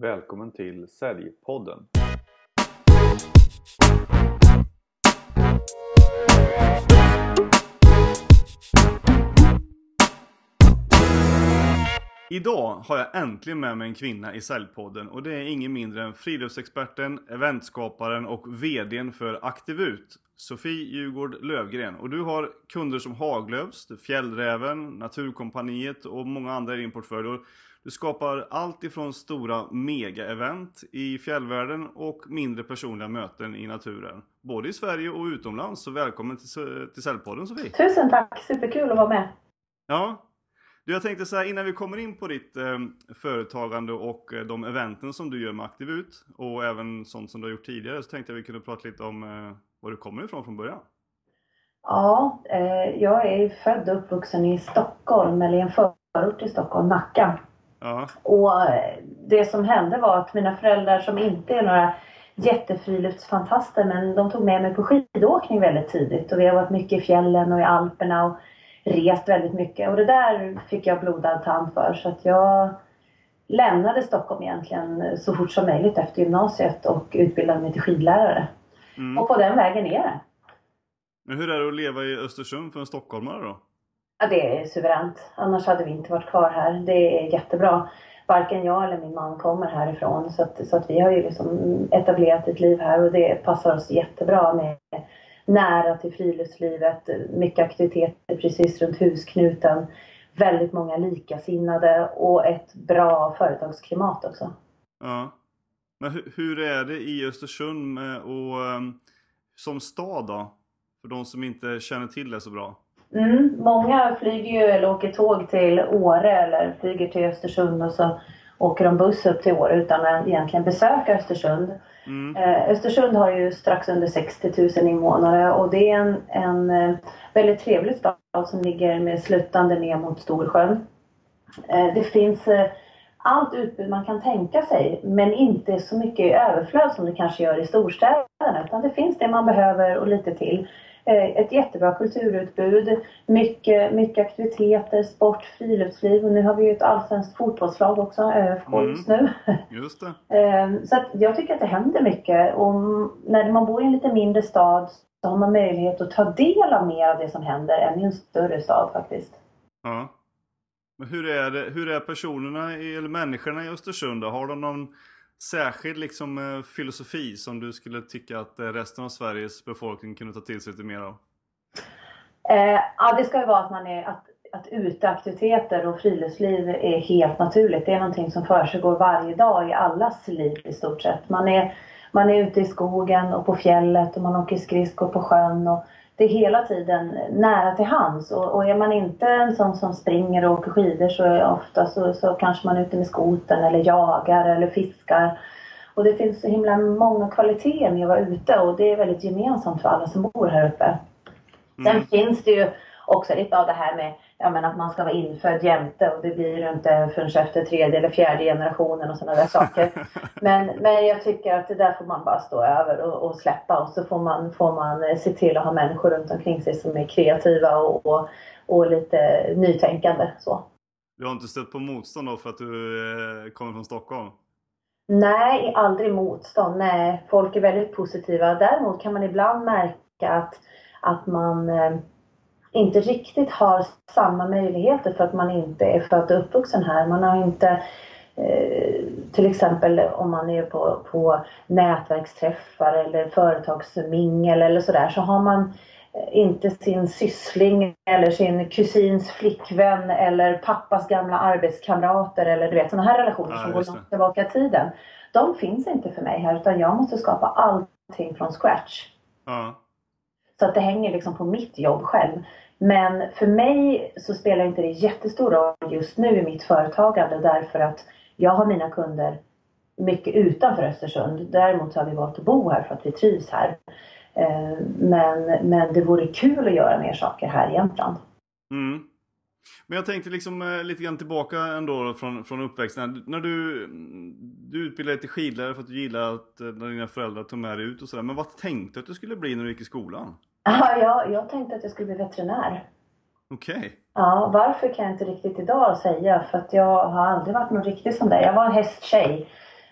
Välkommen till Säljpodden. Idag har jag äntligen med mig en kvinna i Säljpodden och det är ingen mindre än friluftsexperten, eventskaparen och VDn för Aktivut, Sofie Djurgård Lövgren. Och du har kunder som Haglöfs, Fjällräven, Naturkompaniet och många andra i din portfölj. Du skapar allt ifrån stora mega-event i fjällvärlden och mindre personliga möten i naturen. Både i Sverige och utomlands. Så välkommen till, till Säljpodden Sofie! Tusen tack! Superkul att vara med! Ja, du, jag tänkte så här innan vi kommer in på ditt eh, företagande och eh, de eventen som du gör med Aktivut och även sånt som du har gjort tidigare så tänkte jag vi kunde prata lite om eh, var du kommer ifrån från början. Ja, eh, jag är född och uppvuxen i Stockholm, eller i en förort till Stockholm, Nacka. Ja. Och det som hände var att mina föräldrar som inte är några jättefriluftsfantaster men de tog med mig på skidåkning väldigt tidigt och vi har varit mycket i fjällen och i Alperna och rest väldigt mycket och det där fick jag blodad tand för så att jag lämnade Stockholm egentligen så fort som möjligt efter gymnasiet och utbildade mig till skidlärare. Mm. Och på den vägen är det. Men hur är det att leva i Östersund för en stockholmare då? Ja, det är suveränt. Annars hade vi inte varit kvar här. Det är jättebra. Varken jag eller min man kommer härifrån så att, så att vi har ju liksom etablerat ett liv här och det passar oss jättebra med nära till friluftslivet, mycket aktiviteter precis runt husknuten, väldigt många likasinnade och ett bra företagsklimat också. Ja. Men hur, är det i Östersund och ehm, som stad då? För de som inte känner till det så bra. Mm, många flyger ju eller åker tåg till Åre eller flyger till Östersund och så åker de buss upp till Åre utan att egentligen besöka Östersund. Mm. Eh, Östersund har ju strax under 60 000 invånare och det är en, en eh, väldigt trevlig stad som ligger med sluttande ner mot Storsjön. Eh, det finns allt utbud man kan tänka sig men inte så mycket överflöd som det kanske gör i storstäderna utan det finns det man behöver och lite till. Eh, ett jättebra kulturutbud, mycket, mycket aktiviteter, sport, friluftsliv och nu har vi ju ett allsvenskt fotbollslag också, ÖFK Mm. just nu. Just det. Eh, Så jag tycker att det händer mycket och när man bor i en lite mindre stad så har man möjlighet att ta del av mer av det som händer än i en större stad faktiskt. Ja. Men hur är, det, hur är personerna, eller människorna i Östersund då? Har de någon särskild liksom, eh, filosofi som du skulle tycka att eh, resten av Sveriges befolkning kunde ta till sig lite mer av? Eh, ja, det ska ju vara att man är att, att uteaktiviteter och friluftsliv är helt naturligt. Det är någonting som försiggår varje dag i allas liv i stort sett. Man är, man är ute i skogen och på fjället och man åker skridskor på sjön och det är hela tiden nära till hands. Och, och är man inte en sån som springer och åker skidor så är ofta så, så kanske man är ute med skoten eller jagar eller fiskar. Och det finns så himla många kvaliteter med att vara ute och det är väldigt gemensamt för alla som bor här uppe. Sen Mm. finns det ju också lite av det här med ja, men att man ska vara infödd jämte och det blir ju inte förrän efter tredje eller fjärde generationen och sådana där saker. Men, men jag tycker att det där får man bara stå över och, och släppa och så får man, får man se till att ha människor runt omkring sig som är kreativa och, och, och lite nytänkande. Så. Du har inte stött på motstånd då för att du eh, kommer från Stockholm? Nej, aldrig motstånd. Nej, folk är väldigt positiva. Däremot kan man ibland märka att, att man eh, inte riktigt har samma möjligheter för att man inte är född och uppvuxen här. Man har inte eh, till exempel om man är på, på nätverksträffar eller företagsmingel eller sådär så har man eh, inte sin syssling eller sin kusins flickvän eller pappas gamla arbetskamrater eller du vet sådana här relationer Ja, som går långt tillbaka i tiden. De finns inte för mig här utan jag måste skapa allting från scratch. Ja. Så att det hänger liksom på mitt jobb själv. Men för mig så spelar inte det jättestor roll just nu i mitt företagande därför att jag har mina kunder mycket utanför Östersund. Däremot så har vi valt att bo här för att vi trivs här. Eh, men, men det vore kul att göra mer saker här i Jämtland. Mm. Men jag tänkte liksom eh, lite grann tillbaka ändå från, från uppväxten. När du, du utbildade dig till skidlärare för att du gillade att eh, när dina föräldrar tog med dig ut och sådär. Men vad tänkte du att du skulle bli när du gick i skolan? Ja, jag, jag tänkte att jag skulle bli veterinär. Okej. Ja, varför kan jag inte riktigt idag säga för att jag har aldrig varit någon riktig sån där. Jag var en hästtjej.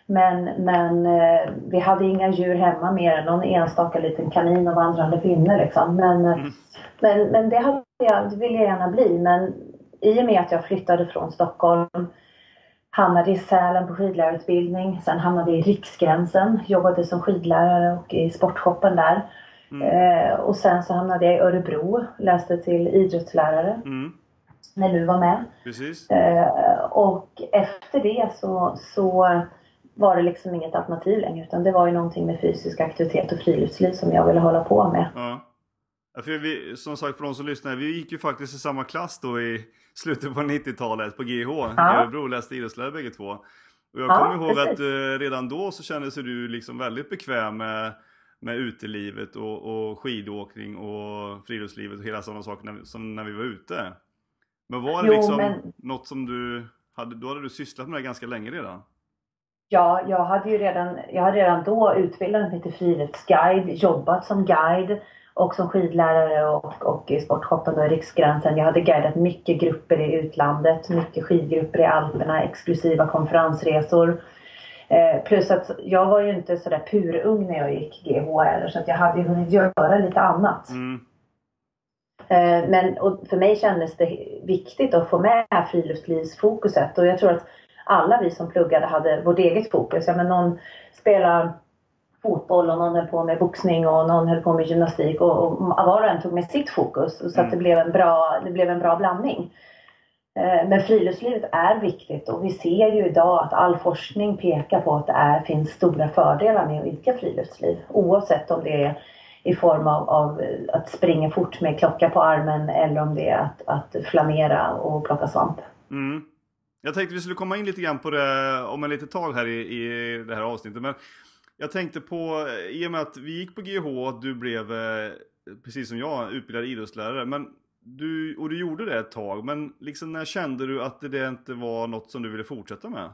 Men, men eh, vi hade inga djur hemma mer än någon enstaka liten kanin och vandrande pinne liksom. Men, eh, Mm. men, men det, hade jag, det ville jag gärna bli. Men i och med att jag flyttade från Stockholm hamnade i Sälen på skidlärarutbildning. Sen hamnade i Riksgränsen, jobbade som skidlärare och i sportshoppen där. Mm. Eh, och sen så hamnade jag i Örebro, läste till idrottslärare Mm. när du var med. Precis. Eh, och efter det så, så var det liksom inget alternativ längre utan det var ju någonting med fysisk aktivitet och friluftsliv som jag ville hålla på med. Ja. För vi, som sagt för de som lyssnar, vi gick ju faktiskt i samma klass då i slutet på 90-talet på GH i Ja. Örebro och läste idrottslärare bägge två. Och jag Ja, kommer ihåg precis. att eh, redan då så kände sig du liksom väldigt bekväm med, med utelivet och, och skidåkning och friluftslivet och hela sådana saker när, som när vi var ute. Men var det Jo, liksom men- något som du hade, då hade du sysslat med det ganska länge redan? Ja, jag hade ju redan, jag hade redan då utbildat mig till friluftsguide, jobbat som guide och som skidlärare och, och i sportshoppen då i Riksgränsen. Jag hade guidat mycket grupper i utlandet, mycket skidgrupper i Alperna, exklusiva konferensresor. Eh, plus att jag var ju inte sådär purung när jag gick GH heller så att jag hade ju hunnit göra lite annat. Mm. Eh, Men för mig kändes det viktigt att få med friluftslivsfokuset och jag tror att alla vi som pluggade hade vårt eget fokus. Ja, men någon spelar fotboll och någon höll på med boxning och någon höll på med gymnastik och, och var och en tog med sitt fokus så att Mm. det, blev en bra, det blev en bra blandning. Eh, men friluftslivet är viktigt och vi ser ju idag att all forskning pekar på att det är, finns stora fördelar med att idka friluftsliv. Oavsett om det är i form av, av eh, att springa fort med klocka på armen eller om det är att, att flanera och plocka svamp. Mm. Jag tänkte vi skulle komma in lite grann på det om en litet tag här i, i det här avsnittet. Men jag tänkte på, eh, i och med att vi gick på GH, att du blev, precis som jag, utbildad idrottslärare. Men du, och du gjorde det ett tag, men liksom när kände du att det inte var något som du ville fortsätta med?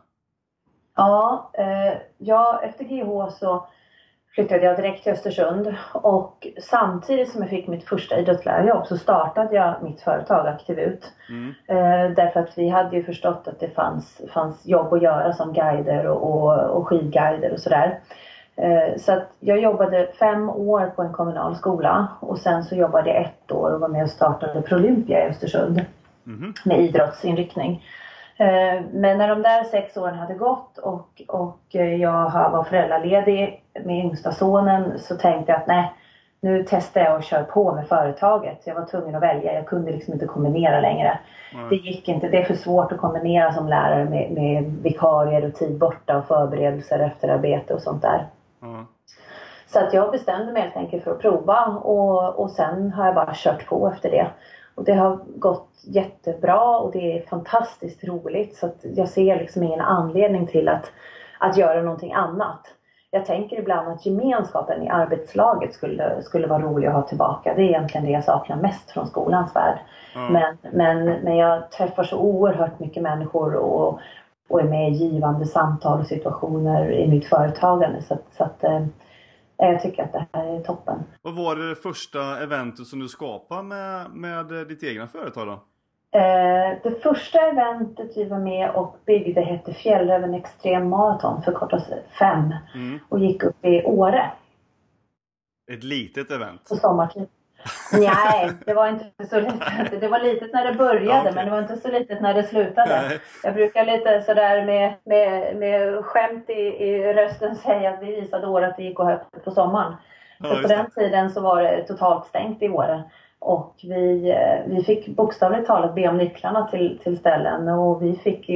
Ja, eh, ja, efter GH så flyttade jag direkt till Östersund och samtidigt som jag fick mitt första idrottslärarjobb så startade jag mitt företag Aktivut. Mm. Eh, därför att vi hade ju förstått att det fanns, fanns jobb att göra som guider och, och, och skidguider och sådär. Eh, så att jag jobbade fem år på en kommunal skola och sen så jobbade jag ett år och var med och startade Prolympia i Östersund Mhm. med idrottsinriktning. Eh, Men när de där sex åren hade gått och, och eh, jag var föräldraledig med yngsta sonen så tänkte jag att nej, nu testar jag och kör på med företaget. Jag var tvungen att välja, jag kunde liksom inte kombinera längre. Ja. Det gick inte, det är för svårt att kombinera som lärare med, med vikarier och tid borta och förberedelser, efterarbete och sånt där. Så att jag bestämde mig helt enkelt för att prova och, och sen har jag bara kört på efter det. Och det har gått jättebra och det är fantastiskt roligt så att jag ser liksom ingen anledning till att, att göra någonting annat. Jag tänker ibland att gemenskapen i arbetslaget skulle, skulle vara rolig att ha tillbaka. Det är egentligen det jag saknar mest från skolans värld. Ja. Men, men, men jag träffar så oerhört mycket människor och, och är med i givande samtal och situationer i mitt företagande. Så, så att eh, jag tycker att det här är toppen. Vad var det första eventet som du skapade med, med eh, ditt egna företag då? Eh, det första eventet vi var med och byggde hette Fjällräven Extrem Marathon, förkortas FEM, Mm. och gick upp i Åre Ett litet event. på sommartid. Nej, det var inte så litet. Det var litet när det började, Ja, okej. men det var inte så litet när det slutade. Nej. Jag brukar lite sådär med, med, med skämt i, i rösten säga att vi visade Åre att det gick att högt på sommaren. Ja, För på den tiden så var det totalt stängt i Åre. Och vi, eh, vi fick bokstavligt talat be om nycklarna till, till ställen och vi fick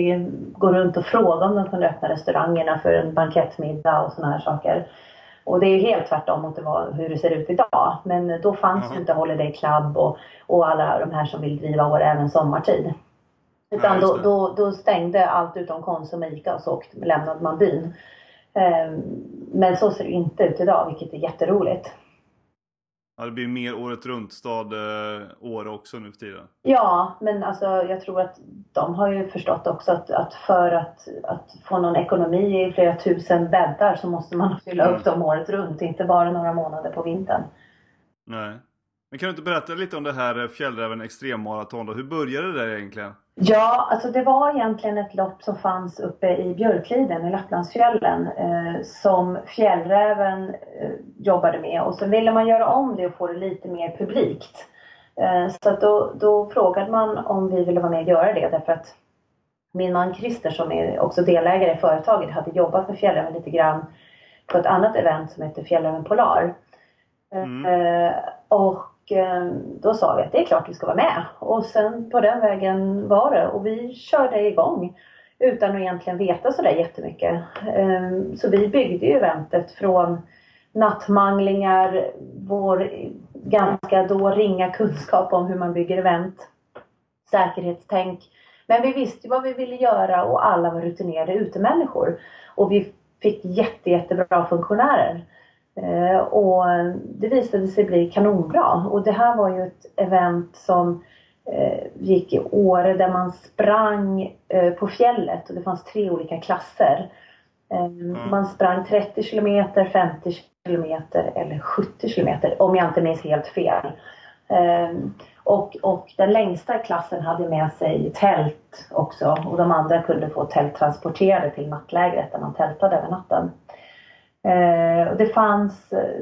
gå runt och fråga om de kunde öppna restaurangerna för en bankettmiddag och sådana här saker. Och det är ju helt tvärtom mot det var, hur det ser ut idag. Men då fanns Jaha. ju inte Holiday Club och, och alla de här som vill driva Åre även sommartid. Utan Ja, då, då, då stängde allt utom Konsum och Ica och så åkte, lämnade man byn. Ehm, Men så ser det inte ut idag, vilket är jätteroligt. Ja, det blir mer året runt stad eh, Åre också nu för tiden. Ja, men alltså jag tror att de har ju förstått också att, att för att, att få någon ekonomi i flera tusen bäddar så måste man fylla Mm. upp dem året runt, inte bara några månader på vintern. Nej. Men kan du inte berätta lite om det här eh, Fjällräven Extremmaraton då? Hur började det där egentligen? Ja, alltså det var egentligen ett lopp som fanns uppe i Björkliden i Lapplandsfjällen eh, som Fjällräven eh, jobbade med och så ville man göra om det och få det lite mer publikt. Eh, så då, då, frågade man om vi ville vara med och göra det därför att min man Christer som är också delägare i företaget hade jobbat med Fjällräven lite grann på ett annat event som heter Fjällräven Polar. Mm. Eh, och Eh, då sa vi att det är klart vi ska vara med. Och sen på den vägen var det och vi körde igång utan att egentligen veta sådär jättemycket. Eh, så vi byggde ju eventet från nattmanglingar, vår ganska då ringa kunskap om hur man bygger event, säkerhetstänk. Men vi visste vad vi ville göra och alla var rutinerade utemänniskor. Och vi fick jätte, jättebra funktionärer. Eh, och det visade sig bli kanonbra. Och det här var ju ett event som eh, gick i Åre där man sprang eh, på fjället och det fanns tre olika klasser. Mm. Man sprang 30 kilometer, 50 kilometer eller 70 kilometer om jag inte minns helt fel. Och, och den längsta klassen hade med sig tält också och de andra kunde få tält transporterade till nattlägret där man tältade över natten. Eh, det fanns, eh,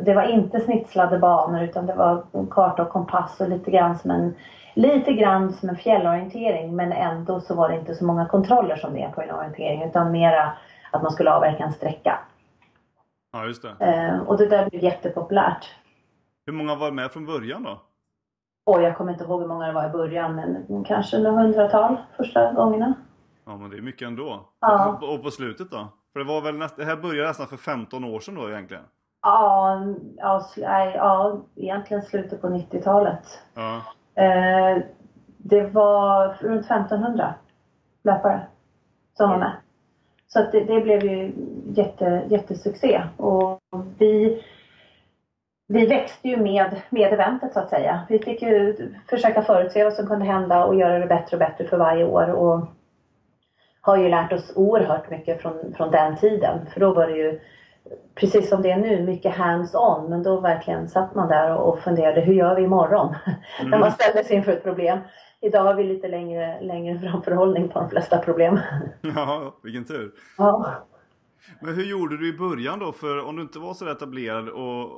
det var inte snitslade banor utan det var karta och kompass och lite grann som en, lite grann som en fjällorientering men ändå så var det inte så många kontroller som det är på en orientering utan mera att man skulle avverka en sträcka. Ja, just det. Eh, och det där blev jättepopulärt. Hur många var med från början då? Oj, jag kommer inte ihåg hur många det var i början men kanske några hundratal första gångerna. Ja men det är mycket ändå. Ja. Och på slutet då? För det var väl näst, det här började nästan för 15 år sedan då egentligen? Ja, ja, ja egentligen slutet på 90-talet. Ja. Eh, det var runt 1500 löpare som var med. Så det, det, blev ju jätte, jättesuccé. Och vi, vi växte ju med, med eventet så att säga. Vi fick ju försöka förutse vad som kunde hända och göra det bättre och bättre för varje år. Och har ju lärt oss oerhört mycket från, från den tiden. För då var det ju, precis som det är nu, mycket hands-on. Men då verkligen satt man där och funderade, hur gör vi imorgon? Mm. När man ställdes inför ett problem. Idag har vi lite längre, längre framförhållning på de flesta problem. Ja, vilken tur. Ja. Men hur gjorde du i början då? För om du inte var så etablerad och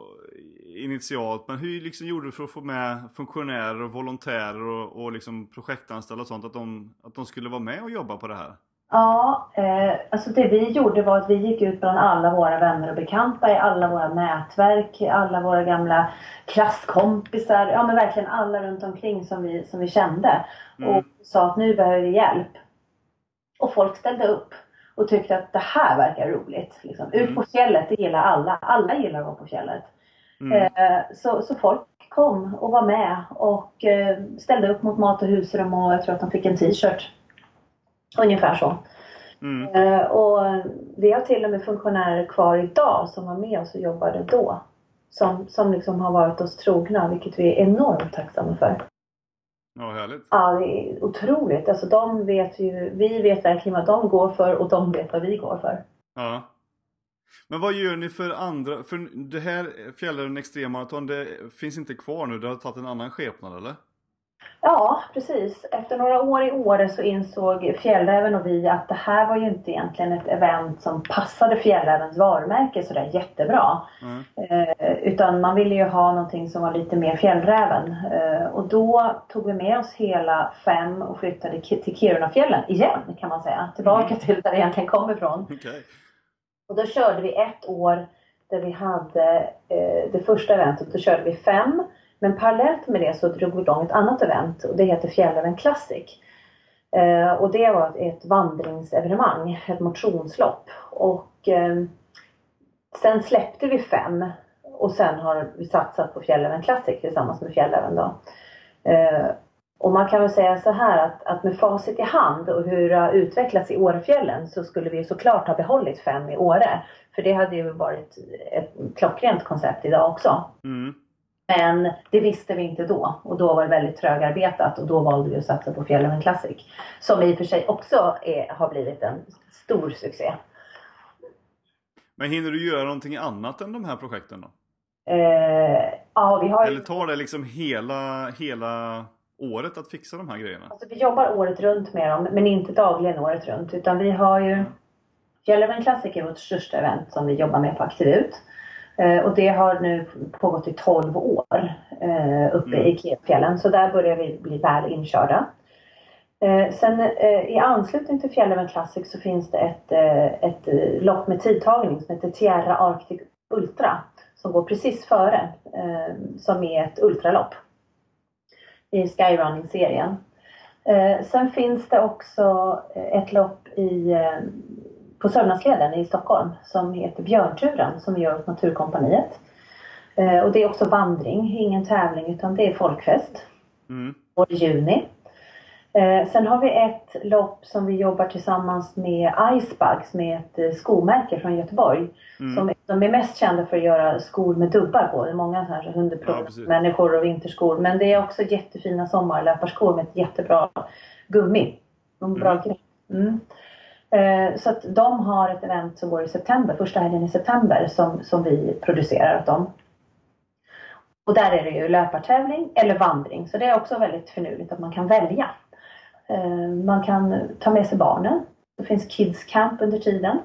initialt, men hur liksom gjorde du för att få med funktionärer och volontärer och, och liksom projektanställda och sånt, att de, att de skulle vara med och jobba på det här? Ja, eh, alltså det vi gjorde var att vi gick ut bland alla våra vänner och bekanta i alla våra nätverk, alla våra gamla klasskompisar, ja men verkligen alla runt omkring som vi, som vi kände. Mm. Och sa att nu behöver vi hjälp. Och folk ställde upp och tyckte att det här verkar roligt. Liksom. Ut mm. på fjället, det gillar alla. Alla gillar att vara på fjället. Mm. Eh, så, så folk kom och var med och eh, ställde upp mot mat och husrum och jag tror att de fick en t-shirt Ungefär så. Mm. Eh, och vi har till och med funktionärer kvar idag som var med oss och jobbade då. Som, som liksom har varit oss trogna, vilket vi är enormt tacksamma för. Ja, härligt. Ja, det är otroligt. Alltså de vet ju, vi vet verkligen vad de går för och de vet vad vi går för. Ja. Men vad gör ni för andra, för det här Fjällräven Extremmaraton, det finns inte kvar nu, det har tagit en annan skepnad eller? Ja, precis. Efter några år i Åre så insåg Fjällräven och vi att det här var ju inte egentligen ett event som passade Fjällrävens varumärke sådär jättebra. Mm. Eh, utan man ville ju ha någonting som var lite mer Fjällräven. Eh, och då tog vi med oss hela fem och flyttade till Kirunafjällen igen kan man säga. Tillbaka mm. till där det egentligen kom ifrån. Okay. Och då körde vi ett år där vi hade eh, det första eventet, då körde vi fem men parallellt med det så drog vi igång ett annat event och det heter Fjällräven Classic. Eh, och det var ett vandringsevenemang, ett motionslopp. Och eh, sen släppte vi fem och sen har vi satsat på Fjällräven Classic tillsammans med Fjällräven då. Eh, och man kan väl säga så här att, att med facit i hand och hur det har utvecklats i Årefjällen så skulle vi såklart ha behållit fem i Åre. För det hade ju varit ett klockrent koncept idag också. Mm. Men det visste vi inte då och då var det väldigt trögarbetat och då valde vi att satsa på Fjällräven Classic. Som i och för sig också är, har blivit en stor succé. Men hinner du göra någonting annat än de här projekten då? Eh, ja, vi har Eller tar det liksom hela, hela året att fixa de här grejerna? Alltså, vi jobbar året runt med dem, men inte dagligen året runt. Utan vi har ju Fjällräven Classic är vårt största event som vi jobbar med på Aktivut. Eh, och det har nu pågått i 12 år eh, uppe mm. i Kepfjällen. Så där börjar vi bli väl inkörda. Eh, sen i anslutning till Fjällräven Classic så finns det ett, ett lopp med tidtagning som heter Tierra Arctic Ultra. Som går precis före, som är ett ultralopp. I Skyrunning-serien. sen finns det också ett lopp i på Sörmlandsleden i Stockholm som heter Björnturen som vi gör åt Naturkompaniet. Eh, och det är också vandring, ingen tävling utan det är folkfest. Mm. I juni. Eh, sen har vi ett lopp som vi jobbar tillsammans med Icebug som är ett eh, skomärke från Göteborg. Mm. Som, de är mest kända för att göra skor med dubbar på. Det är många så här hundermänniskor ja, och vinterskor. Men det är också jättefina sommarlöparskor med ett jättebra gummi. Bra mm. grepp. Mm. Eh, så att de har ett event som går i september, första helgen i september som, som vi producerar åt dem. Och där är det ju löpartävling eller vandring. Så det är också väldigt finurligt att man kan välja. Eh, man kan ta med sig barnen. Det finns Kids Camp under tiden.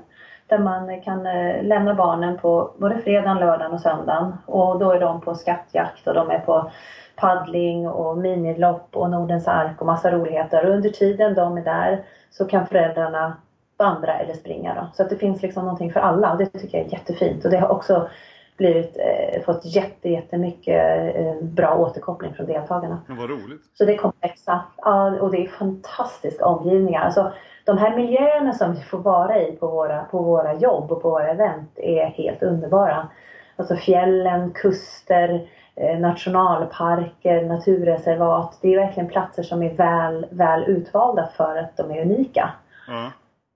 Där man kan eh, lämna barnen på både fredagen, lördagen och söndagen. Och då är de på skattjakt och de är på paddling och minilopp och Nordens ark och massa roligheter. Och under tiden de är där så kan föräldrarna vandra eller springa. Då. Så att det finns liksom någonting för alla och det tycker jag är jättefint. Och det har också blivit, eh, fått jätte, jättemycket eh, bra återkoppling från deltagarna. Men vad roligt. Så det kommer växa. Ja, och det är fantastiska omgivningar. Alltså, de här miljöerna som vi får vara i på våra, på våra jobb och på våra event är helt underbara. Alltså fjällen, kuster, eh, nationalparker, naturreservat. Det är verkligen platser som är väl, väl utvalda för att de är unika. Ja.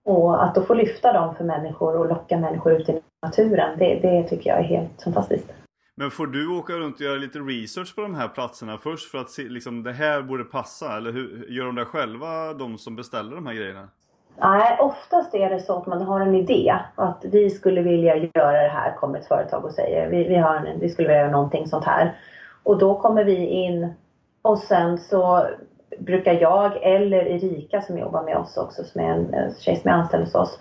Och att då få lyfta dem för människor och locka människor ut i naturen, det, det tycker jag är helt fantastiskt. Men får du åka runt och göra lite research på de här platserna först för att se liksom det här borde passa? Eller hur, gör de det själva, de som beställer de här grejerna? Nej, oftast är det så att man har en idé. Att vi skulle vilja göra det här, kommer ett företag och säger. Vi, vi, en, vi skulle vilja göra någonting sånt här. Och då kommer vi in och sen så brukar jag eller Erika som jobbar med oss också, som är en tjej som är anställd hos oss,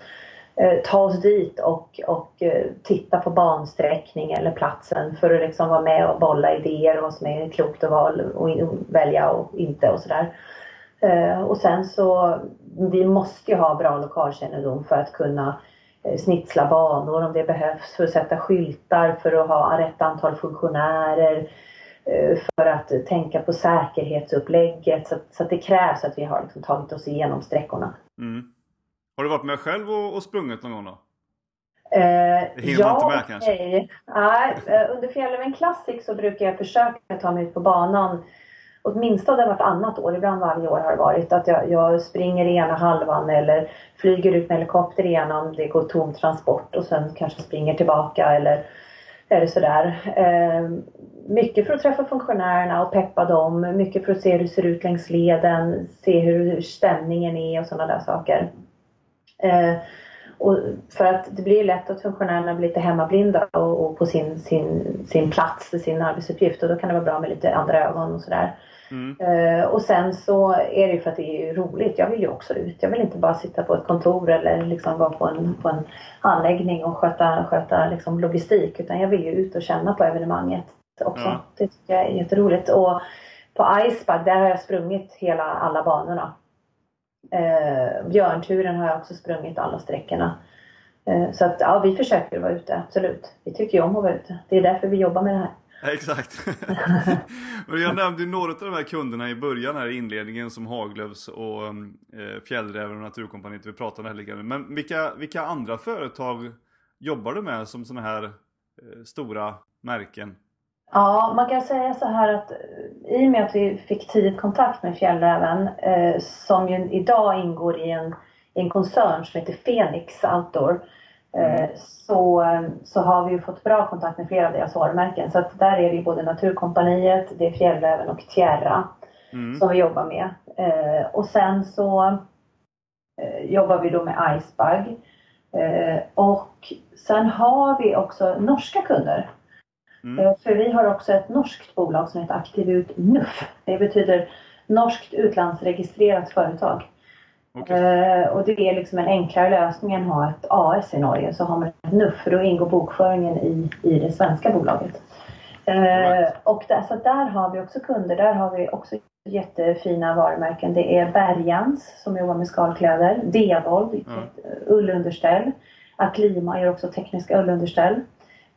eh, ta oss dit och, och eh, titta på bansträckning eller platsen för att liksom vara med och bolla idéer och vad som är klokt att val och välja och inte och sådär. Eh, och sen så, vi måste ju ha bra lokalkännedom för att kunna snitsla banor om det behövs, för att sätta skyltar, för att ha rätt antal funktionärer, för att tänka på säkerhetsupplägget. Så, så att det krävs att vi har liksom tagit oss igenom sträckorna. Mm. Har du varit med själv och, och sprungit någon gång då? Eh, ja, inte med kanske? Nej. nej eh, under Fjällräven Classic så brukar jag försöka ta mig ut på banan åtminstone vartannat år, ibland varje år har det varit, att jag, jag springer i ena halvan eller flyger ut med helikopter igenom, det går tom transport och sen kanske springer tillbaka eller eller sådär. Eh, mycket för att träffa funktionärerna och peppa dem, mycket för att se hur det ser ut längs leden, se hur stämningen är och sådana där saker. Eh, och för att det blir lätt att funktionärerna blir lite hemmablinda och, och på sin, sin, sin plats, sin arbetsuppgift och då kan det vara bra med lite andra ögon och sådär. Mm. Uh, och sen så är det ju för att det är roligt. Jag vill ju också ut. Jag vill inte bara sitta på ett kontor eller liksom vara på en, på en anläggning och sköta, sköta liksom logistik. Utan jag vill ju ut och känna på evenemanget också. Ja. Det tycker jag är jätteroligt. Och på Icebug, där har jag sprungit hela, alla banorna. Uh, björnturen har jag också sprungit alla sträckorna. Uh, så att ja, vi försöker vara ute, absolut. Vi tycker ju om att vara ute. Det är därför vi jobbar med det här. Exakt. jag nämnde ju några av de här kunderna i början här i inledningen som Haglöfs och eh, Fjällräven och Naturkompaniet vi pratade här lite Men vilka, vilka andra företag jobbar du med som sådana här eh, stora märken? Ja, man kan säga så här att eh, i och med att vi fick tidigt kontakt med Fjällräven eh, som ju idag ingår i en, i en koncern som heter Phoenix Outdoor Mm. Så, så har vi fått bra kontakt med flera av deras varumärken. Så att där är det både Naturkompaniet, det är Fjällräven och Tierra mm. som vi jobbar med. Eh, och sen så eh, jobbar vi då med Icebug. och sen har vi också norska kunder. Mm. För vi har också ett norskt bolag som heter Aktivut NUF. Det betyder norskt utlandsregistrerat företag. Okej. Eh, och det är liksom en enklare lösning än att ha ett AS i Norge. Så har man ett NUF för då ingår bokföringen i, i det svenska bolaget. Eh, Right. och där, så där har vi också kunder. Där har vi också jättefina varumärken. Det är Bergans som jobbar med skalkläder. Ja. ett ullunderställ. Aklima gör också tekniska ullunderställ.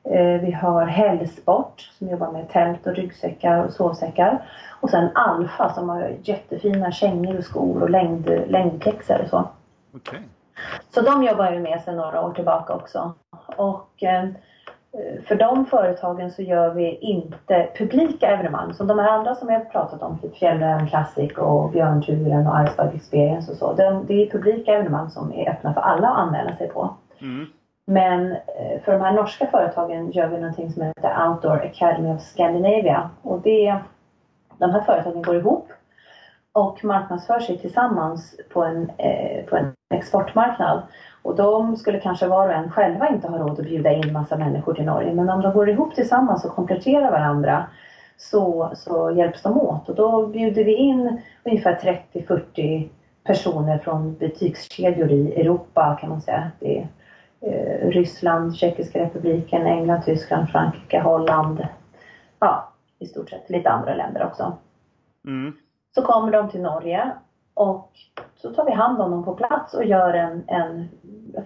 Eh, Vi har Hellsport som jobbar med tält och ryggsäckar och sovsäckar. Och sen Alfa som har jättefina kängor och skor och längd, längdpjäxor och så. Okej. Så de jobbar vi med sedan några år tillbaka också. Och eh, för de företagen så gör vi inte publika evenemang. Som de här andra som jag har pratat om, typ Fjällräven Classic och Björnturen och Iceberg Experience och så. De, det är publika evenemang som är öppna för alla att anmäla sig på. Mm. Men eh, för de här norska företagen gör vi någonting som heter Outdoor Academy of Scandinavia. Och det, de här företagen går ihop och marknadsför sig tillsammans på en, eh, på en exportmarknad. Och de skulle kanske var och en själva inte ha råd att bjuda in massa människor till Norge. Men om de går ihop tillsammans och kompletterar varandra så, så hjälps de åt. Och då bjuder vi in ungefär 30-40 personer från butikskedjor i Europa kan man säga. Det är Ryssland, Tjeckiska republiken, England, Tyskland, Frankrike, Holland. Ja, i stort sett lite andra länder också. Mm. Så kommer de till Norge och så tar vi hand om dem på plats och gör en, en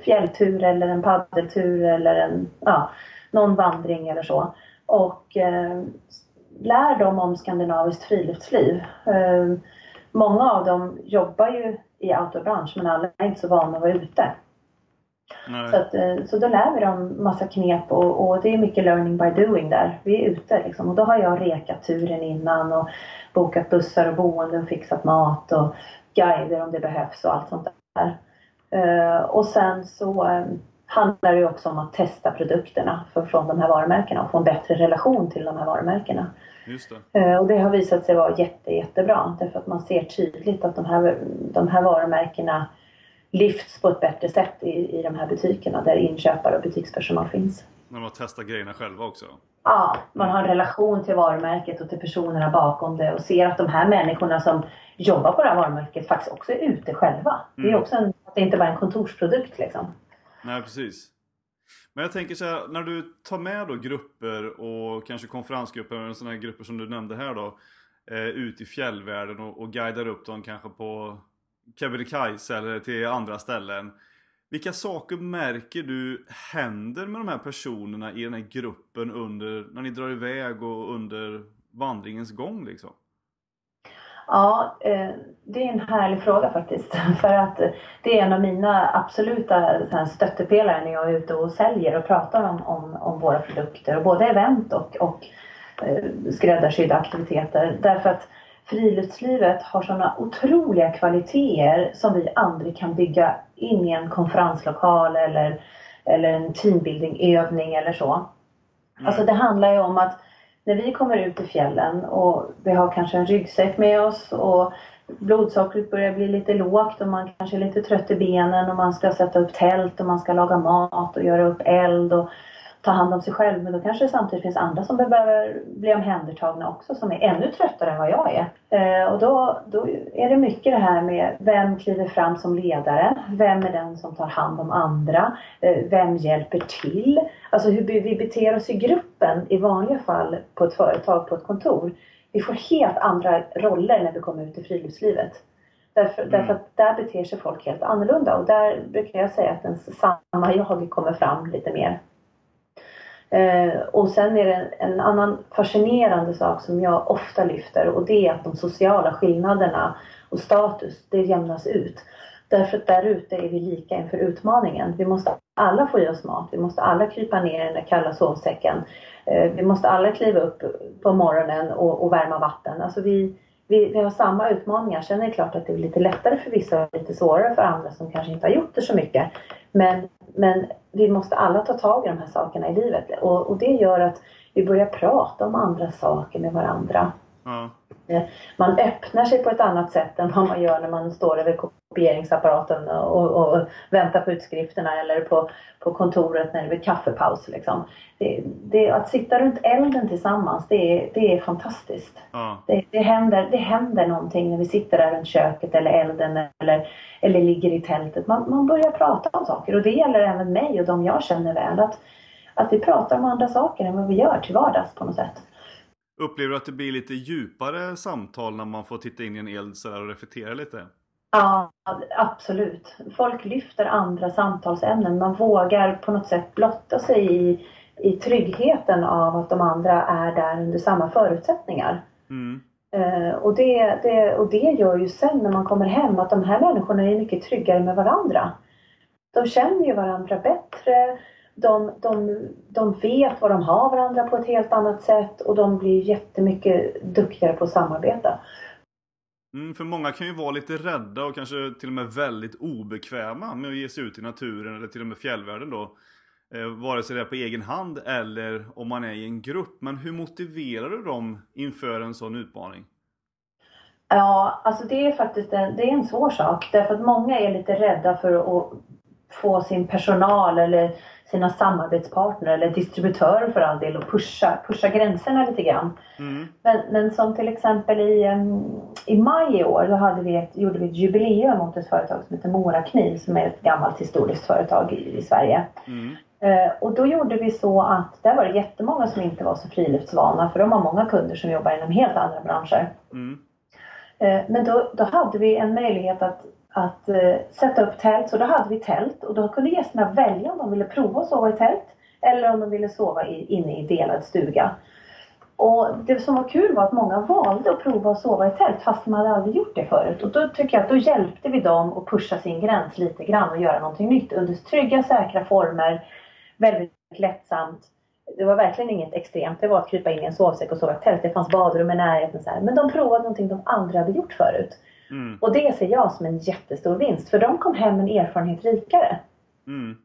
fjälltur eller en paddeltur eller en, ja, någon vandring eller så. Och eh, lär dem om skandinaviskt friluftsliv. Eh, många av dem jobbar ju i outdoorbransch men alla är inte så vana att vara ute. Nej. Så, att, eh, så då lär vi dem massa knep och, och det är mycket learning by doing där. Vi är ute liksom. Och då har jag rekat turen innan och bokat bussar och boende och fixat mat och guider om det behövs och allt sånt där. Eh, och sen så eh, handlar det också om att testa produkterna för, från de här varumärkena och få en bättre relation till de här varumärkena. Just det. Och det har visat sig vara jätte, jättebra därför att man ser tydligt att de här, de här varumärkena lyfts på ett bättre sätt i, i de här butikerna där inköpare och butikspersonal finns. När man testar grejerna själva också. Ja, man har en relation till varumärket och till personerna bakom det och ser att de här människorna som jobbar på det här varumärket faktiskt också är ute själva. Det är Mm. också en, att det inte bara är en kontorsprodukt liksom. Nej, precis. Men jag tänker så här, när du tar med då grupper och kanske konferensgrupper eller sådana här grupper som du nämnde här då. Eh, ut i fjällvärlden och, och guidar upp dem kanske på Kebnekaise eller till andra ställen. Vilka saker märker du händer med de här personerna i den här gruppen under, när ni drar iväg och under vandringens gång liksom? Ja, eh, det är en härlig fråga faktiskt. För att det är en av mina absoluta stöttepelare när jag är ute och säljer och pratar om, om, om våra produkter. Både event och, och eh, skräddarsydda aktiviteter. Därför att friluftslivet har sådana otroliga kvaliteter som vi aldrig kan bygga in i en konferenslokal eller, eller en teambuildingövning eller så. Alltså det handlar ju om att när vi kommer ut i fjällen och vi har kanske en ryggsäck med oss och blodsockret börjar bli lite lågt och man kanske är lite trött i benen och man ska sätta upp tält och man ska laga mat och göra upp eld och ta hand om sig själv. Men då kanske det samtidigt finns andra som behöver bli omhändertagna också som är ännu tröttare än vad jag är. Eh, och då, då är det mycket det här med vem kliver fram som ledare? Vem är den som tar hand om andra? Eh, vem hjälper till? Alltså hur vi beter oss i gruppen i vanliga fall på ett företag, på ett kontor. Vi får helt andra roller när vi kommer ut i friluftslivet. Därför, Mm. därför att där beter sig folk helt annorlunda och där brukar jag säga att den samma jag kommer fram lite mer. Eh, och sen är det en, en annan fascinerande sak som jag ofta lyfter och det är att de sociala skillnaderna och status, det jämnas ut. Därför att där ute är vi lika inför utmaningen. Vi måste alla få i oss mat. Vi måste alla krypa ner i den där kalla sovsäcken. Eh, vi måste alla kliva upp på morgonen och, och värma vatten. Alltså vi, vi, vi har samma utmaningar. Sen är det klart att det är lite lättare för vissa och lite svårare för andra som kanske inte har gjort det så mycket. Men, men vi måste alla ta tag i de här sakerna i livet. Och, och det gör att vi börjar prata om andra saker med varandra. Ja. man öppnar sig på ett annat sätt än vad man gör när man står över kopieringsapparaten och, och, väntar på utskrifterna eller på, på kontoret när det är kaffepaus. Liksom. Det, det, att sitta runt elden tillsammans, det är, det är fantastiskt. Ja. Det, det, händer, det händer någonting när vi sitter där runt köket eller elden eller, eller ligger i tältet. Man, man börjar prata om saker och det gäller även mig och de jag känner väl. Att, att vi pratar om andra saker än vad vi gör till vardags på något sätt. Upplever du att det blir lite djupare samtal när man får titta in i en eld så och reflektera lite? Ja, absolut. Folk lyfter andra samtalsämnen. Man vågar på något sätt blotta sig i, i tryggheten av att de andra är där under samma förutsättningar. Mm. Uh, och, det, det, och det gör ju sen när man kommer hem att de här människorna är mycket tryggare med varandra. De känner ju varandra bättre de, de, de vet vad de har varandra på ett helt annat sätt och de blir jättemycket duktigare på att samarbeta. Mm, för många kan ju vara lite rädda och kanske till och med väldigt obekväma med att ge sig ut i naturen eller till och med fjällvärlden då. Eh, vare sig det är på egen hand eller om man är i en grupp. Men hur motiverar du dem inför en sån utmaning? Ja, alltså det är faktiskt en, det är en svår sak. Därför att många är lite rädda för att få sin personal eller sina samarbetspartner eller distributörer för all del och pusha, pusha gränserna lite grann. Mm. Men, men som till exempel i, i maj i år då hade vi ett, gjorde vi ett jubileum mot ett företag som heter Mora Kniv som är ett gammalt historiskt företag i, i Sverige. Mm. Eh, och då gjorde vi så att där var det jättemånga som inte var så friluftsvana för de har många kunder som jobbar inom helt andra branscher. Mm. Eh, men då, då hade vi en möjlighet att att eh, sätta upp tält. Så då hade vi tält och då kunde gästerna välja om de ville prova att sova i tält eller om de ville sova i, inne i delad stuga. Och det som var kul var att många valde att prova att sova i tält fast de hade aldrig gjort det förut. Och då tycker jag att då hjälpte vi dem att pusha sin gräns lite grann och göra någonting nytt under trygga, säkra former. Väldigt lättsamt. Det var verkligen inget extremt. Det var att krypa in i en sovsäck och sova i tält. Det fanns badrum i närheten. Så här. Men de provade någonting de aldrig hade gjort förut. Mm. Och det ser jag som en jättestor vinst för de kom hem en erfarenhet rikare. Mm.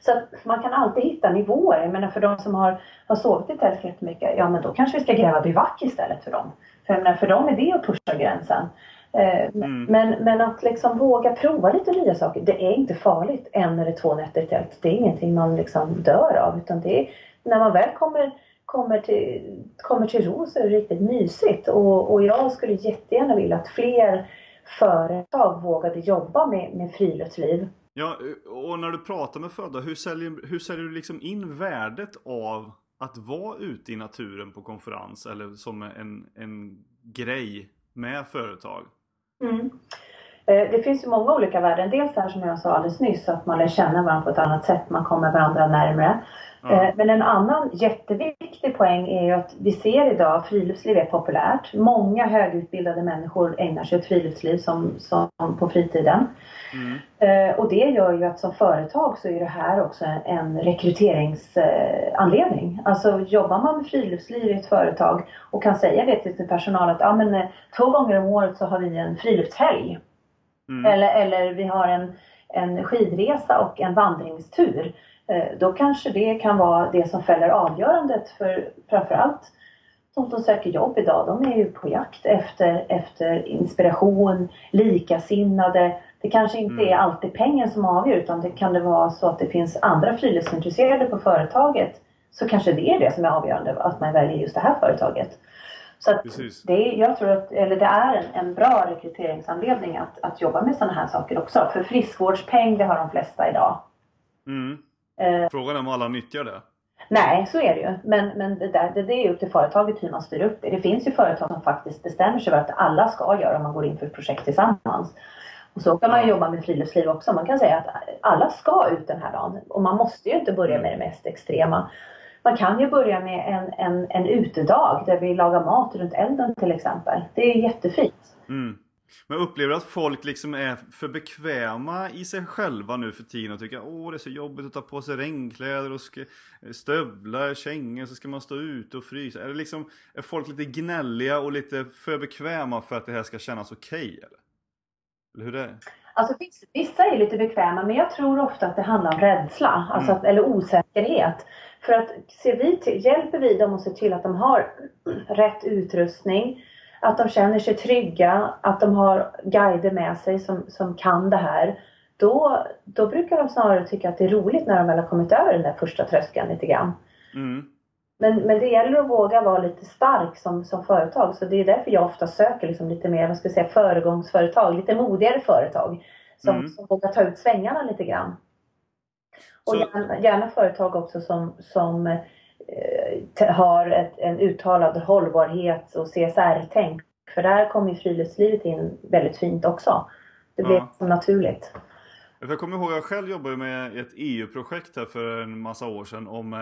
Så att man kan alltid hitta nivåer. Jag menar för de som har, har sovit i tält jättemycket, ja men då kanske vi ska gräva bivack istället för dem. För jag menar, för dem är det att pusha gränsen. Eh, Mm. Men, men att liksom våga prova lite nya saker, det är inte farligt en eller två nätter i tält. Det är ingenting man liksom dör av utan det är när man väl kommer kommer till, kommer till ro så är det riktigt mysigt. Och, och jag skulle jättegärna vilja att fler företag vågade jobba med, med friluftsliv. Ja, och när du pratar med företag, hur säljer, hur säljer du liksom in värdet av att vara ute i naturen på konferens eller som en, en grej med företag? Mm. Eh, det finns ju många olika värden. Dels det här som jag sa alldeles nyss, att man lär känna varandra på ett annat sätt. Man kommer varandra närmare. Ja. Eh, Men en annan jätteviktig poäng är ju att vi ser idag att friluftsliv är populärt. Många högutbildade människor ägnar sig åt friluftsliv som, som på fritiden. Mm. Eh, Och det gör ju att som företag så är det här också en rekryteringsanledning. Alltså jobbar man med friluftsliv i ett företag och kan säga det till sin personal att ja, men, eh, två gånger om året så har vi en friluftshelg. Mm. Eller, eller vi har en, en skidresa och en vandringstur. Eh, Då kanske det kan vara det som fäller avgörandet för framförallt de som söker jobb idag. De är ju på jakt efter, efter inspiration, likasinnade. Det kanske inte Mm. är alltid pengen som avgör utan det kan det vara så att det finns andra friluftsintresserade på företaget. Så kanske det är det som är avgörande, att man väljer just det här företaget. Så det, är, jag tror att, eller det är en, en bra rekryteringsanledning att, att jobba med sådana här saker också. För friskvårdspeng det har de flesta idag. Mm. Eh, Frågan är om alla nyttjar det. nej, så är det ju. Men, men det, där, det, det är upp till företaget hur man styr upp det. Det finns ju företag som faktiskt bestämmer sig för att alla ska göra om man går in för ett projekt tillsammans. Och så kan man jobba med friluftsliv också. Man kan säga att alla ska ut den här dagen. Och man måste ju inte börja med det mest extrema. Man kan ju börja med en, en, en utedag där vi lagar mat runt elden till exempel. Det är jättefint. Mm. Men upplever du att folk liksom är för bekväma i sig själva nu för tiden och tycker åh det är så jobbigt att ta på sig regnkläder och ska, stövlar, kängor så ska man stå ute och frysa. Är, det liksom, är folk lite gnälliga och lite för bekväma för att det här ska kännas okej eller? Eller hur det är? Alltså vissa- är lite bekväma men jag tror ofta att det handlar om rädsla alltså Mm. att, eller osäkerhet. För att ser vi till, hjälper vi dem att se till att de har rätt utrustning, att de känner sig trygga, att de har guider med sig som, som kan det här. Då, då brukar de snarare tycka att det är roligt när de väl har kommit över den där första tröskeln lite grann. Mm. Men, men det gäller att våga vara lite stark som, som företag. Så det är därför jag ofta söker liksom lite mer, vad ska jag säga, föregångsföretag. Lite modigare företag. Som, mm. som vågar ta ut svängarna lite grann. Och gärna, gärna, företag också som, som har ett, en uttalad hållbarhet och CSR-tänk. För där kommer ju friluftslivet in väldigt fint också. Det blir ja. naturligt. Jag kommer ihåg att jag själv jobbade med ett EU-projekt här för en massa år sedan om eh,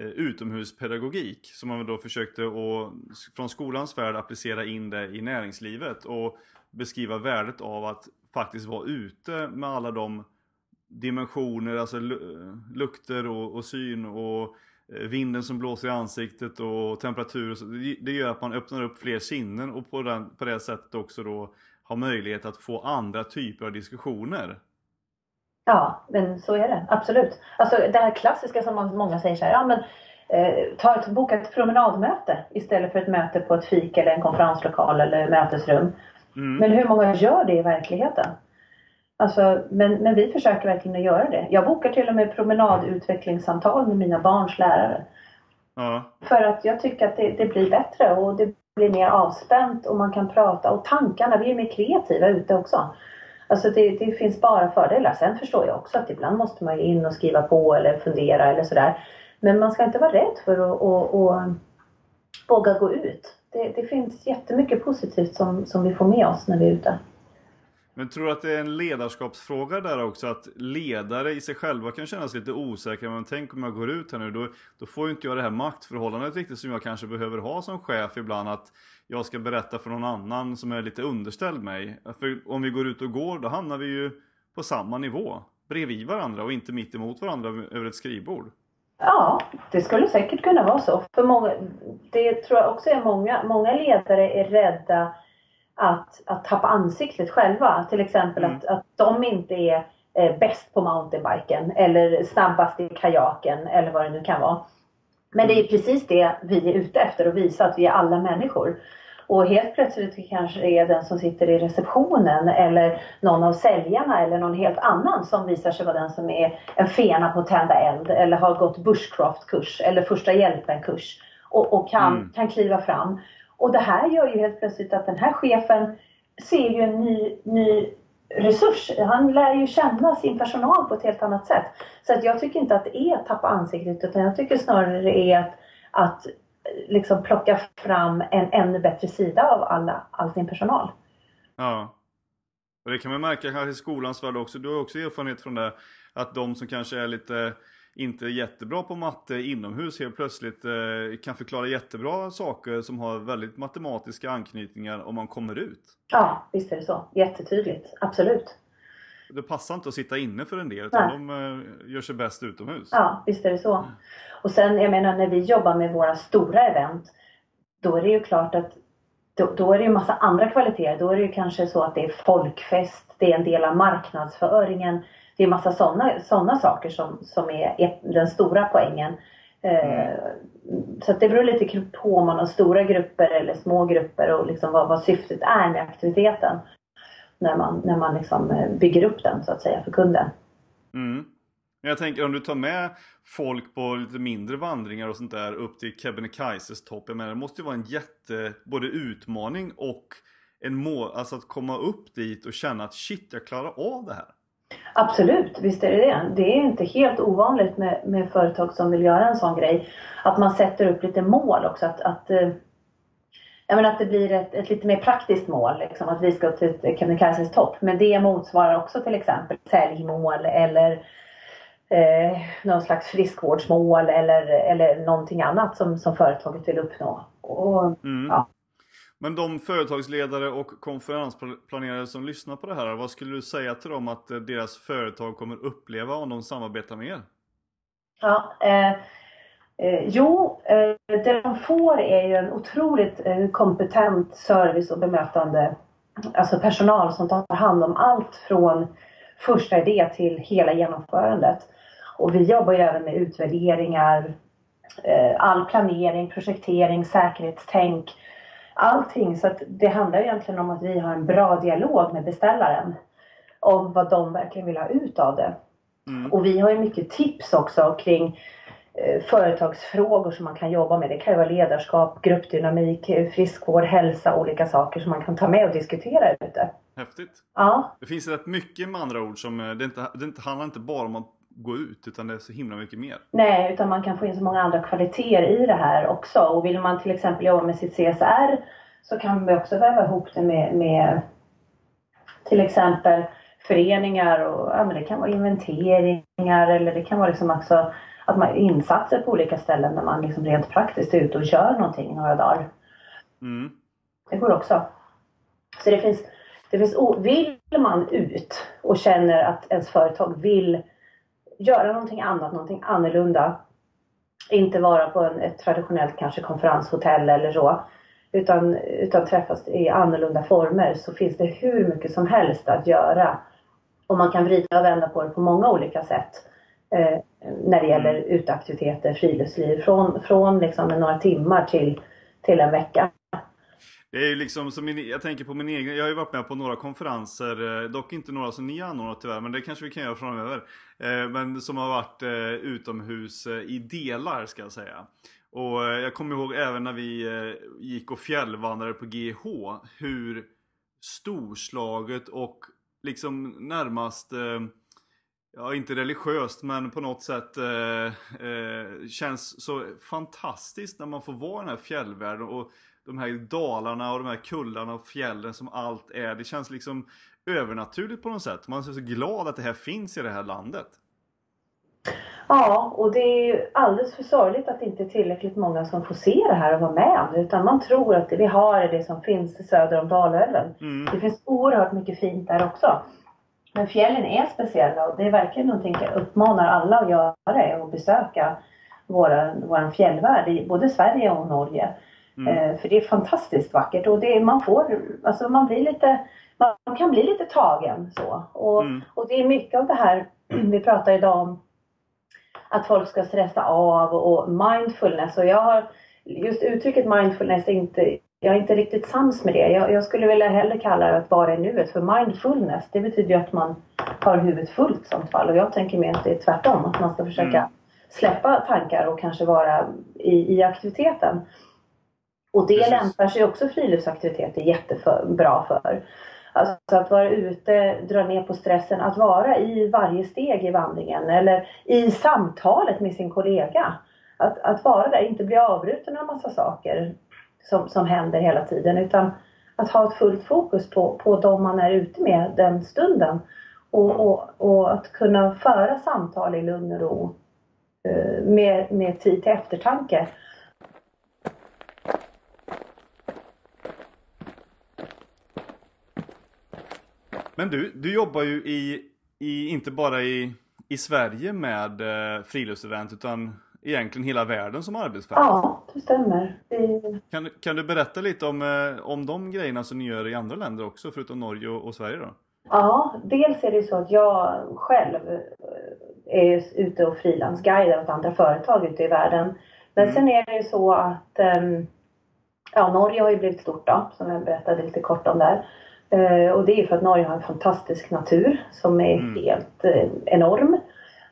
Eh, utomhuspedagogik som man då försökte att från skolans värld applicera in det i näringslivet och beskriva värdet av att faktiskt vara ute med alla de dimensioner, alltså lukter och, och syn och eh, vinden som blåser i ansiktet och temperatur. Så det gör att man öppnar upp fler sinnen och på, den, på det sättet också då har möjlighet att få andra typer av diskussioner. Ja, men så är det. Absolut. Alltså det här klassiska som många säger så här, ja men eh, ta ett, boka ett promenadmöte istället för ett möte på ett fik eller en konferenslokal eller mötesrum. Mm. Men hur många gör det i verkligheten? Alltså, men, men vi försöker verkligen att göra det. Jag bokar till och med promenadutvecklingssamtal med mina barns lärare. Ja. För att jag tycker att det, det, blir bättre och det blir mer avspänt och man kan prata och tankarna, vi är mer kreativa ute också. Alltså det, det, finns bara fördelar. Sen förstår jag också att ibland måste man in och skriva på eller fundera eller sådär. Men man ska inte vara rädd för att, att, att våga gå ut. Det, det finns jättemycket positivt som, som vi får med oss när vi är ute. Men tror du att det är en ledarskapsfråga där också? Att ledare i sig själva kan känna sig lite osäkra. Men tänk om jag går ut här nu, då, då får ju inte jag det här maktförhållandet riktigt som jag kanske behöver ha som chef ibland. Att jag ska berätta för någon annan som är lite underställd mig. För om vi går ut och går, då hamnar vi ju på samma nivå. Bredvid varandra och inte mitt emot varandra över ett skrivbord. Ja, det skulle säkert kunna vara så. För många, det tror jag också är många, många ledare är rädda att, att tappa ansiktet själva. Till exempel mm. att, att de inte är eh, bäst på mountainbiken eller snabbast i kajaken eller vad det nu kan vara. Men det är mm. precis det vi är ute efter att visa att vi är alla människor. Och helt plötsligt kanske det är den som sitter i receptionen eller någon av säljarna eller någon helt annan som visar sig vara den som är en fena på att tända eld eller har gått bushcraft-kurs eller första hjälpen-kurs och, och kan, mm. kan kliva fram. Och det här gör ju helt plötsligt att den här chefen ser ju en ny, ny resurs. Han lär ju känna sin personal på ett helt annat sätt. Så att jag tycker inte att det är att tappa ansiktet utan jag tycker snarare det är att, att liksom plocka fram en ännu bättre sida av alla, all sin personal. Ja. Och det kan man märka kanske i skolans värld också. Du har också erfarenhet från det. Att de som kanske är lite inte jättebra på matte inomhus helt plötsligt eh, kan förklara jättebra saker som har väldigt matematiska anknytningar om man kommer ut. Ja, visst är det så. Jättetydligt. Absolut. Det passar inte att sitta inne för en del utan Nej. de eh, gör sig bäst utomhus. Ja, visst är det så. Och sen, jag menar när vi jobbar med våra stora event, då är det ju klart att då, då är det ju massa andra kvaliteter. Då är det ju kanske så att det är folkfest, det är en del av marknadsföringen. Det är massa sådana såna saker som, som är, är den stora poängen. Eh, mm. Så det beror lite på om man har stora grupper eller små grupper och liksom vad, vad syftet är med aktiviteten. När man, när man liksom eh, bygger upp den så att säga för kunden. Mm. Jag tänker om du tar med folk på lite mindre vandringar och sånt där upp till Kebnekaises topp. Jag menar det måste ju vara en jätte, både utmaning och en mål, alltså att komma upp dit och känna att shit jag klarar av det här. Absolut, visst är det det. Det är inte helt ovanligt med, med företag som vill göra en sån grej. Att man sätter upp lite mål också. Att, att, eh, jag menar att det blir ett, ett lite mer praktiskt mål. Liksom, att vi ska till Kebnekaises topp. Men det motsvarar också till exempel säljmål eller eh, någon slags friskvårdsmål eller, eller någonting annat som, som företaget vill uppnå. Och, mm. ja. Men de företagsledare och konferensplanerare som lyssnar på det här, vad skulle du säga till dem att eh, deras företag kommer uppleva om de samarbetar med er? Ja, eh, eh, jo, eh, det de får är ju en otroligt eh, kompetent service och bemötande, alltså personal som tar hand om allt från första idé till hela genomförandet. Och vi jobbar ju även med utvärderingar, eh, all planering, projektering, säkerhetstänk, allting. Så att det handlar egentligen om att vi har en bra dialog med beställaren om vad de verkligen vill ha ut av det. Mm. Och vi har ju mycket tips också kring eh, företagsfrågor som man kan jobba med. Det kan ju vara ledarskap, gruppdynamik, friskvård, hälsa, olika saker som man kan ta med och diskutera ute. Häftigt. Ja. Det finns rätt mycket med andra ord som, eh, det, inte, det handlar inte bara om att gå ut utan det är så himla mycket mer. Nej, utan man kan få in så många andra kvaliteter i det här också. Och vill man till exempel jobba med sitt CSR så kan vi också väva ihop det med, med till exempel föreningar och ja, men det kan vara inventeringar eller det kan vara liksom också att man insatser på olika ställen där man liksom rent praktiskt är ute och gör någonting några dagar. Mm. Det går också. Så det finns, det finns, vill man ut och känner att ens företag vill göra någonting annat, någonting annorlunda. Inte vara på en, ett traditionellt kanske konferenshotell eller så. Utan, utan träffas i annorlunda former så finns det hur mycket som helst att göra. Och man kan vrida och vända på det på många olika sätt. Eh, när det gäller mm. uteaktiviteter, friluftsliv. Från, från liksom några timmar till, till en vecka. Det är ju liksom som min, jag tänker på min egen, jag har ju varit med på några konferenser, eh, dock inte några som ni har anordnat tyvärr, men det kanske vi kan göra framöver. Eh, men som har varit eh, utomhus i delar ska jag säga. Och jag kommer ihåg även när vi gick och fjällvandrade på GH, hur storslaget och liksom närmast ja inte religiöst men på något sätt eh, eh, känns så fantastiskt när man får vara i den här fjällvärlden och de här dalarna och de här kullarna och fjällen som allt är. Det känns liksom övernaturligt på något sätt. Man är så glad att det här finns i det här landet. Ja, och det är ju alldeles för sorgligt att det inte är tillräckligt många som får se det här och vara med om det. Utan man tror att det vi har är det som finns söder om Dalälven. Mm. Det finns oerhört mycket fint där också. Men fjällen är speciella och det är verkligen någonting jag uppmanar alla att göra, är att besöka våran fjällvärld i både Sverige och Norge. Mm. Eh, för det är fantastiskt vackert och det, man får, alltså man blir lite, man kan bli lite tagen så. Och, mm. och det är mycket av det här, vi pratar idag om att folk ska stressa av och mindfulness och jag har just uttrycket mindfulness är inte jag är inte riktigt sams med det. Jag, jag skulle vilja hellre kalla det att vara i nuet. För mindfulness, det betyder ju att man har huvudet fullt i sånt fall. Och jag tänker mer att det är tvärtom. Att man ska försöka mm. släppa tankar och kanske vara i, i aktiviteten. Och det Precis. lämpar sig också friluftsaktiviteter jättebra för. Alltså att vara ute, dra ner på stressen, att vara i varje steg i vandringen eller i samtalet med sin kollega. Att, att vara där, inte bli avbruten av massa saker som, som händer hela tiden utan att ha ett fullt fokus på, på de man är ute med den stunden. Och, och, och att kunna föra samtal i lugn och ro eh, med, med tid till eftertanke. Men du, du jobbar ju i, i inte bara i, i Sverige med eh, friluftsevent utan egentligen hela världen som arbetsfält. Ja, det stämmer. Kan, kan du berätta lite om, eh, om de grejerna som ni gör i andra länder också, förutom Norge och, och Sverige då? Ja, dels är det så att jag själv eh, är ute och frilansguidar åt andra företag ute i världen. Men mm. sen är det ju så att um, ja, Norge har ju blivit stort då, som jag berättade lite kort om där. Uh, och det är för att Norge har en fantastisk natur som är mm. helt uh, enorm.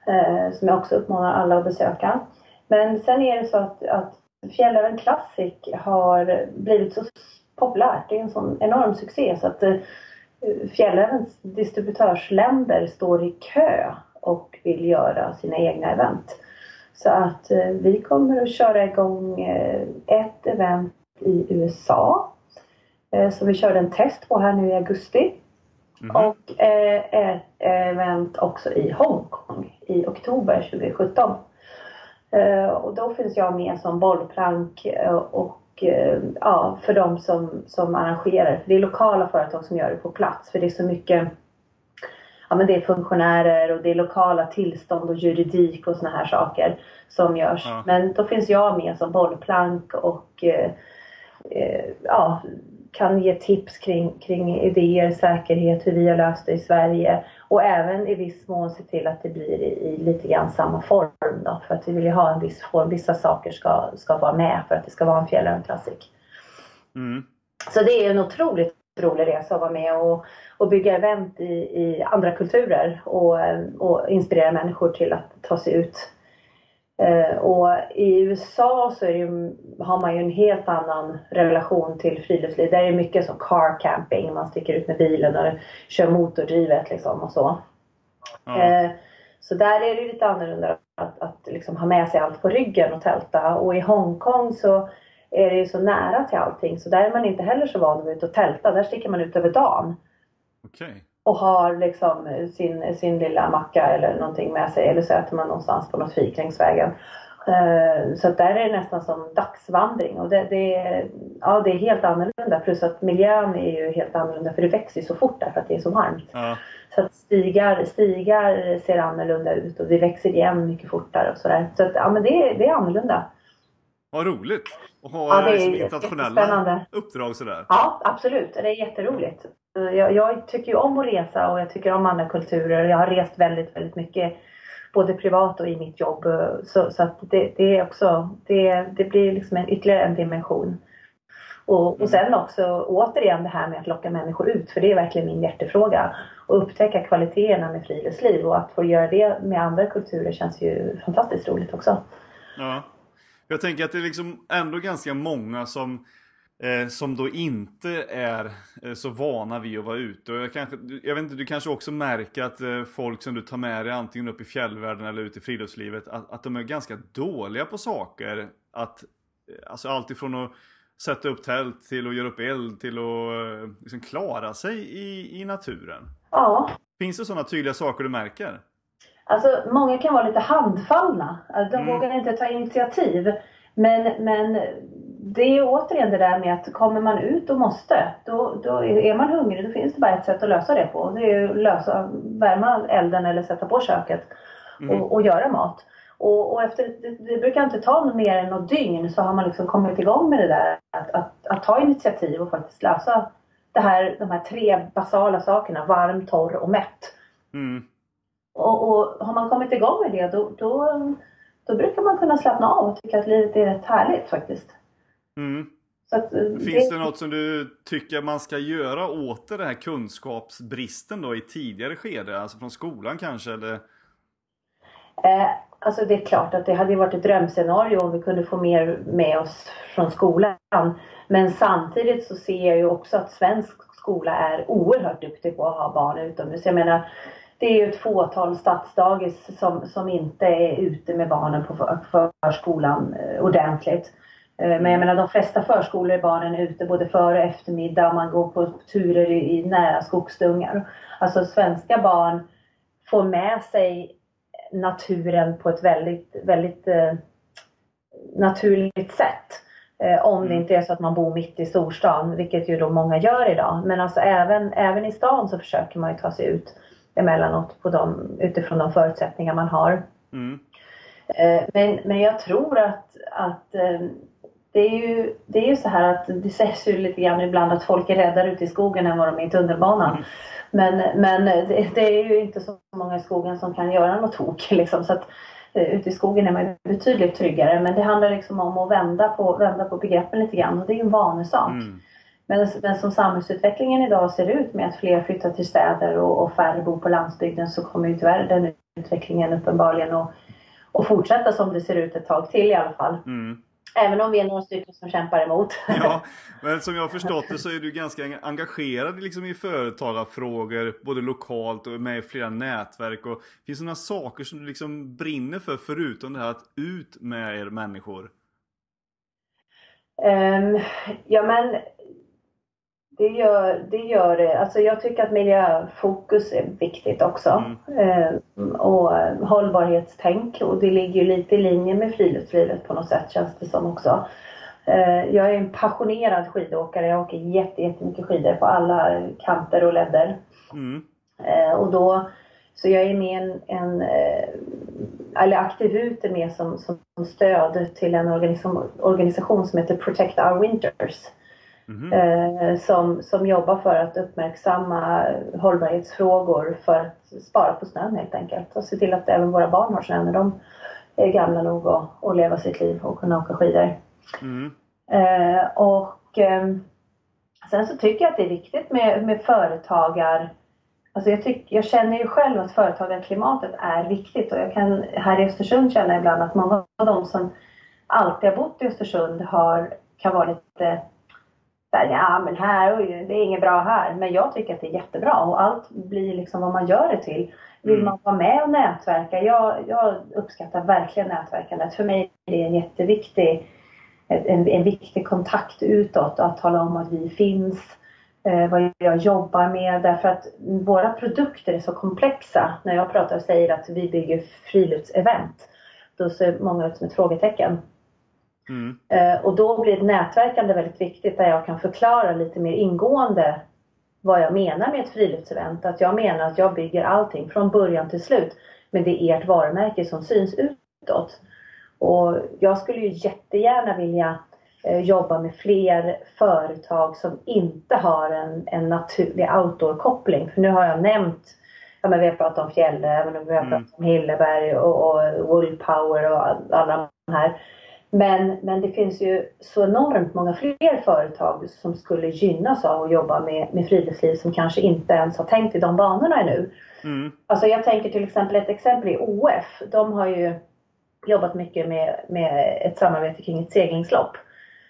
Uh, som jag också uppmanar alla att besöka. Men sen är det så att, att Fjällräven Classic har blivit så populärt. Det är en sån enorm succé så att eh, Fjällrävens distributörsländer står i kö och vill göra sina egna event. Så att eh, vi kommer att köra igång eh, ett event i USA som vi körde en test på här nu i augusti. Mm. Och ett event också i Hongkong i oktober 2017. Eh, och då finns jag med som bollplank eh, och eh, ja, för de som, som arrangerar. Det är lokala företag som gör det på plats för det är så mycket Ja men det är funktionärer och det är lokala tillstånd och juridik och såna här saker som görs. Ja. Men då finns jag med som bollplank och eh, ja, kan ge tips kring, kring idéer, säkerhet, hur vi har löst det i Sverige och även i viss mån se till att det blir i, i lite grann samma form då, för att vi vill ju ha en viss form, vissa saker ska, ska vara med för att det ska vara en Fjällräven Classic. Mm. Så det är en otroligt rolig resa att vara med och, och bygga event i, i andra kulturer och, och inspirera människor till att ta sig ut. Eh, och i USA så ju, har man ju en helt annan relation till friluftsliv. Där är det mycket så car camping, man sticker ut med bilen och kör motordrivet liksom och så. Eh, så där är det lite annorlunda att, att liksom ha med sig allt på ryggen och tälta. Och i Hongkong så är det ju så nära till allting så där är man inte heller så van att ut och tälta. Där sticker man ut över dagen. Okay. Och har liksom sin, sin lilla macka eller någonting med sig eller så äter man någonstans på något fik längs vägen. Eh, så där är det nästan som dagsvandring och det, det, ja, det är helt annorlunda. Plus att miljön är ju helt annorlunda för det växer så fort där för att det är så varmt. Ja. Så att stigar, stigar ser annorlunda ut och det växer igen mycket fortare och sådär. Så att, ja men det, det är annorlunda. Vad roligt! Att ha ja, det är liksom internationella uppdrag sådär. Ja, absolut. Det är jätteroligt. Jag, jag, tycker ju om att resa och jag tycker om andra kulturer. Jag har rest väldigt, väldigt mycket. Både privat och i mitt jobb. Så, så att det, det är också, det, det blir liksom en, ytterligare en dimension. Och, och mm. sen också återigen det här med att locka människor ut, för det är verkligen min hjärtefråga. Och upptäcka kvaliteterna med friluftsliv och att få göra det med andra kulturer känns ju fantastiskt roligt också. Ja. Jag tänker att det är liksom ändå ganska många som eh, som då inte är eh, så vana vid att vara ute. Och jag, kanske, jag vet inte, du kanske också märker att eh, folk som du tar med dig antingen upp i fjällvärlden eller ut i friluftslivet, att, att de är ganska dåliga på saker. Att, eh, alltså allt ifrån att sätta upp tält till att göra upp eld till att eh, liksom klara sig i, i naturen. Ja. Finns det sådana tydliga saker du märker? Alltså, många kan vara lite handfallna. Alltså, de mm. vågar inte ta initiativ. Men, men det är återigen det där med att kommer man ut och måste, då, då är man hungrig, då finns det bara ett sätt att lösa det på. Det är att lösa, värma elden eller sätta på köket mm. och, och, göra mat. Och, och efter, det, det, brukar inte ta mer än något dygn så har man liksom kommit igång med det där att, att, att ta initiativ och faktiskt lösa det här, de här tre basala sakerna, varm, torr och mätt. Mm. Och, och, har man kommit igång med det då, då, då brukar man kunna slappna av och tycka att livet är rätt härligt faktiskt. Mm. Att, eh, Finns det... det något som du tycker man ska göra åt den här kunskapsbristen då i tidigare skede? Alltså från skolan kanske eller? Eh, alltså det är klart att det hade varit ett drömscenario om vi kunde få mer med oss från skolan. Men samtidigt så ser jag ju också att svensk skola är oerhört duktig på att ha barn utomhus. Jag menar, det är ju ett fåtal stadsdagis som, som inte är ute med barnen på förskolan eh, ordentligt. Eh, men jag menar de flesta förskolor är barnen ute både före och eftermiddag. Man går på turer i, i nära skogsdungar. Alltså svenska barn får med sig naturen på ett väldigt, väldigt eh, naturligt sätt. Eh, om det mm. inte är så att man bor mitt i storstan, vilket ju då många gör idag. Men alltså även, även i stan så försöker man ju ta sig ut emellanåt på dem, utifrån de förutsättningar man har. Mm. Eh, men, men jag tror att, att eh, det är ju det är ju så här att det sägs ju lite grann ibland att folk är räddare ute i skogen än vad de är i tunnelbanan. Mm. Men, men det, det, är ju inte så många i skogen som kan göra något tok liksom. Så att, eh, ute i skogen är man betydligt tryggare. Men det handlar liksom om att vända på, vända på begreppen lite grann och det är ju en vanesak. Mm. Men, men som samhällsutvecklingen idag ser ut med att fler flyttar till städer och, och färre bor på landsbygden så kommer ju tyvärr den utvecklingen uppenbarligen att, att fortsätta som det ser ut ett tag till i alla fall. Mm. Även om vi är några stycken som kämpar emot. Ja, men som jag har förstått det så är du ganska engagerad liksom i företagarfrågor, både lokalt och med i flera nätverk. Och finns det några saker som du liksom brinner för, förutom det här att ut med er människor? Um, ja men det gör, det gör det. Alltså jag tycker att miljöfokus är viktigt också. Mm. Eh, och hållbarhetstänk och det ligger lite i linje med friluftslivet på något sätt känns det som också. Eh, jag är en passionerad skidåkare. Jag åker jättemycket skidor på alla kanter och ledder. Mm. Eh, och då, så jag är med en, en eh, eller aktiv ut är med som, som stöd till en organisation, organisation som heter Protect Our Winters. Mm. Som, som jobbar för att uppmärksamma hållbarhetsfrågor för att spara på snön helt enkelt. Och se till att även våra barn har snö när de är gamla nog att, att leva sitt liv och kunna åka skidor. Mm. Och och eh, sen så tycker jag att det är viktigt med, med företagar Alltså jag, tyck, jag känner ju själv att företagarklimatet är viktigt och jag kan här i Östersund känna ibland att många av de som alltid har bott i Östersund har, kan vara lite där, ja men här, oj, det är inget bra här. Men jag tycker att det är jättebra och allt blir liksom vad man gör det till. Vill mm. man vara med och nätverka? Jag, jag uppskattar verkligen nätverkandet. För mig är det en jätteviktig en, en viktig kontakt utåt att tala om att vi finns eh, vad jag jobbar med därför att våra produkter är så komplexa. När jag pratar och säger att vi bygger friluftsevent då ser många ut som ett frågetecken. Mm. Eh, och då blir ett nätverkande väldigt viktigt där jag kan förklara lite mer ingående vad jag menar med ett friluftsevent. Att jag menar att jag bygger allting från början till slut. Men det är ert varumärke som syns utåt. Och jag skulle ju jättegärna vilja eh, jobba med fler företag som inte har en, en naturlig outdoor-koppling. För nu har jag nämnt, ja men vi har pratat om Fjällräven och vi har mm. pratat om Hilleberg och, och Woolpower och alla de här. Men, men det finns ju så enormt många fler företag som skulle gynnas av att jobba med, med friluftsliv som kanske inte ens har tänkt i de banorna ännu. Mm. Alltså jag tänker till exempel ett exempel i OF. De har ju jobbat mycket med, med ett samarbete kring ett seglingslopp.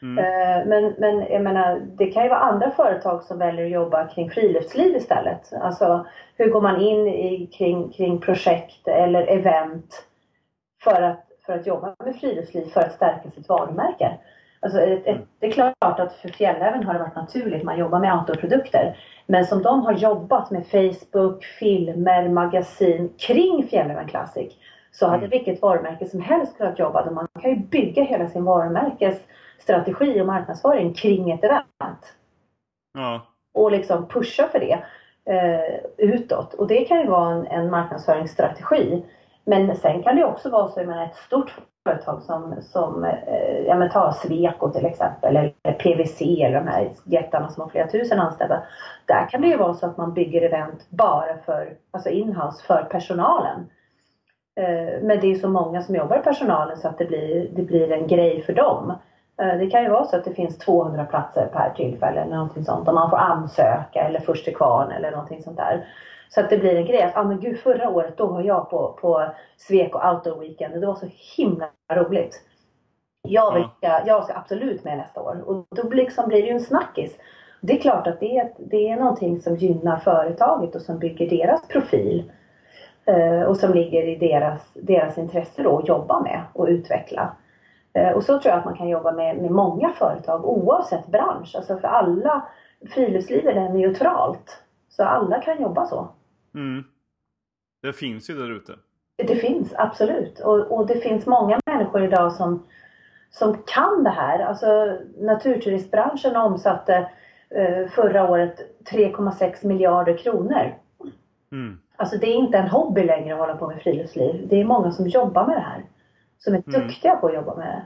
Mm. Eh, men, men jag menar, det kan ju vara andra företag som väljer att jobba kring friluftsliv istället. Alltså hur går man in i, kring, kring projekt eller event för att för att jobba med friluftsliv för att stärka sitt varumärke. Alltså ett, ett, mm. det är klart att för Fjälläven har det varit naturligt, man jobbar med outdoorprodukter. Men som de har jobbat med Facebook, filmer, magasin kring Fjälläven Classic så hade mm. vilket varumärke som helst kunnat jobba. Man kan ju bygga hela sin varumärkesstrategi och marknadsföring kring ett event. Ja. Och liksom pusha för det eh, utåt. Och det kan ju vara en, en marknadsföringsstrategi. Men sen kan det också vara så, jag menar ett stort företag som, som eh, ja men ta Sweco till exempel eller PVC eller de här jättarna som har flera tusen anställda. Där kan det ju vara så att man bygger event bara för, alltså inhouse för personalen. Eh, men det är så många som jobbar i personalen så att det blir, det blir en grej för dem. Eh, det kan ju vara så att det finns 200 platser per tillfälle eller någonting sånt. Om man får ansöka eller först till kvarn eller någonting sånt där. Så att det blir en grej att, ah, men gud förra året då var jag på, på Sweco Outdoor Weekend och det var så himla roligt. Jag, vill, ja. jag ska absolut med nästa år och då liksom blir det ju en snackis. Det är klart att det är, det är någonting som gynnar företaget och som bygger deras profil. Eh, och som ligger i deras, deras intresse då att jobba med och utveckla. Eh, och så tror jag att man kan jobba med, med många företag oavsett bransch. Alltså för alla, friluftslivet är neutralt. Så alla kan jobba så. Mm. Det finns ju där ute. Det finns absolut. Och, och, det finns många människor idag som, som kan det här. Alltså naturturistbranschen omsatte eh, förra året 3,6 miljarder kronor. Mm. Alltså det är inte en hobby längre att hålla på med friluftsliv. Det är många som jobbar med det här. Som är mm. duktiga på att jobba med det.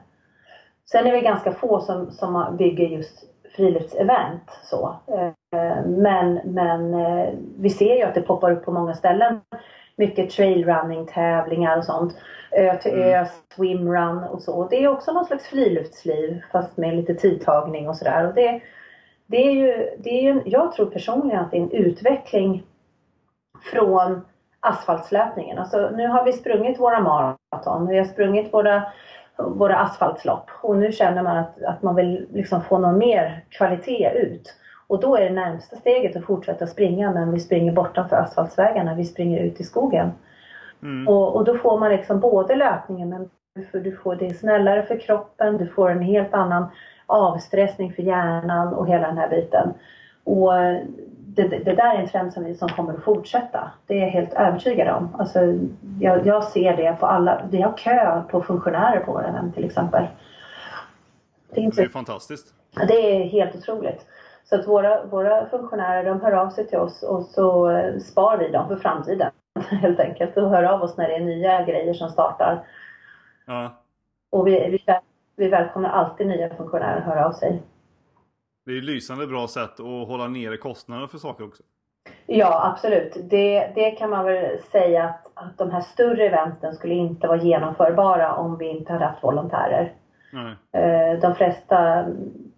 Sen är det ganska få som, som bygger just friluftsevent. Så. Eh, men, men eh, vi ser ju att det poppar upp på många ställen. Mycket trailrunning tävlingar och sånt. Ö till ö, mm. swimrun och så. Det är också någon slags friluftsliv fast med lite tidtagning och sådär. Det, det är ju, det är ju, jag tror personligen att det är en utveckling från asfaltslöpningen. Alltså nu har vi sprungit våra maraton, vi har sprungit våra våra asfaltslopp. Och nu känner man att, att man vill liksom få någon mer kvalitet ut. Och då är det närmsta steget att fortsätta springa men vi springer bortanför asfaltsvägarna, vi springer ut i skogen. Mm. Och, och då får man liksom både löpningen men du får, du får det är snällare för kroppen, du får en helt annan avstressning för hjärnan och hela den här biten. Och det, det, där är en trend som, som kommer att fortsätta. Det är jag helt övertygad om. Alltså, jag, jag ser det på alla. Vi har kö på funktionärer på event till exempel. Det är, inte, det är fantastiskt. Det är helt otroligt. Så att våra, våra funktionärer de hör av sig till oss och så spar vi dem för framtiden. Helt enkelt. Och hör av oss när det är nya grejer som startar. Ja. Och vi, vi, vi välkomnar alltid nya funktionärer att höra av sig. Det är ett lysande bra sätt att hålla nere kostnaderna för saker också. Ja, absolut. Det, det kan man väl säga att, att de här större eventen skulle inte vara genomförbara om vi inte hade haft volontärer. Nej. Eh, de flesta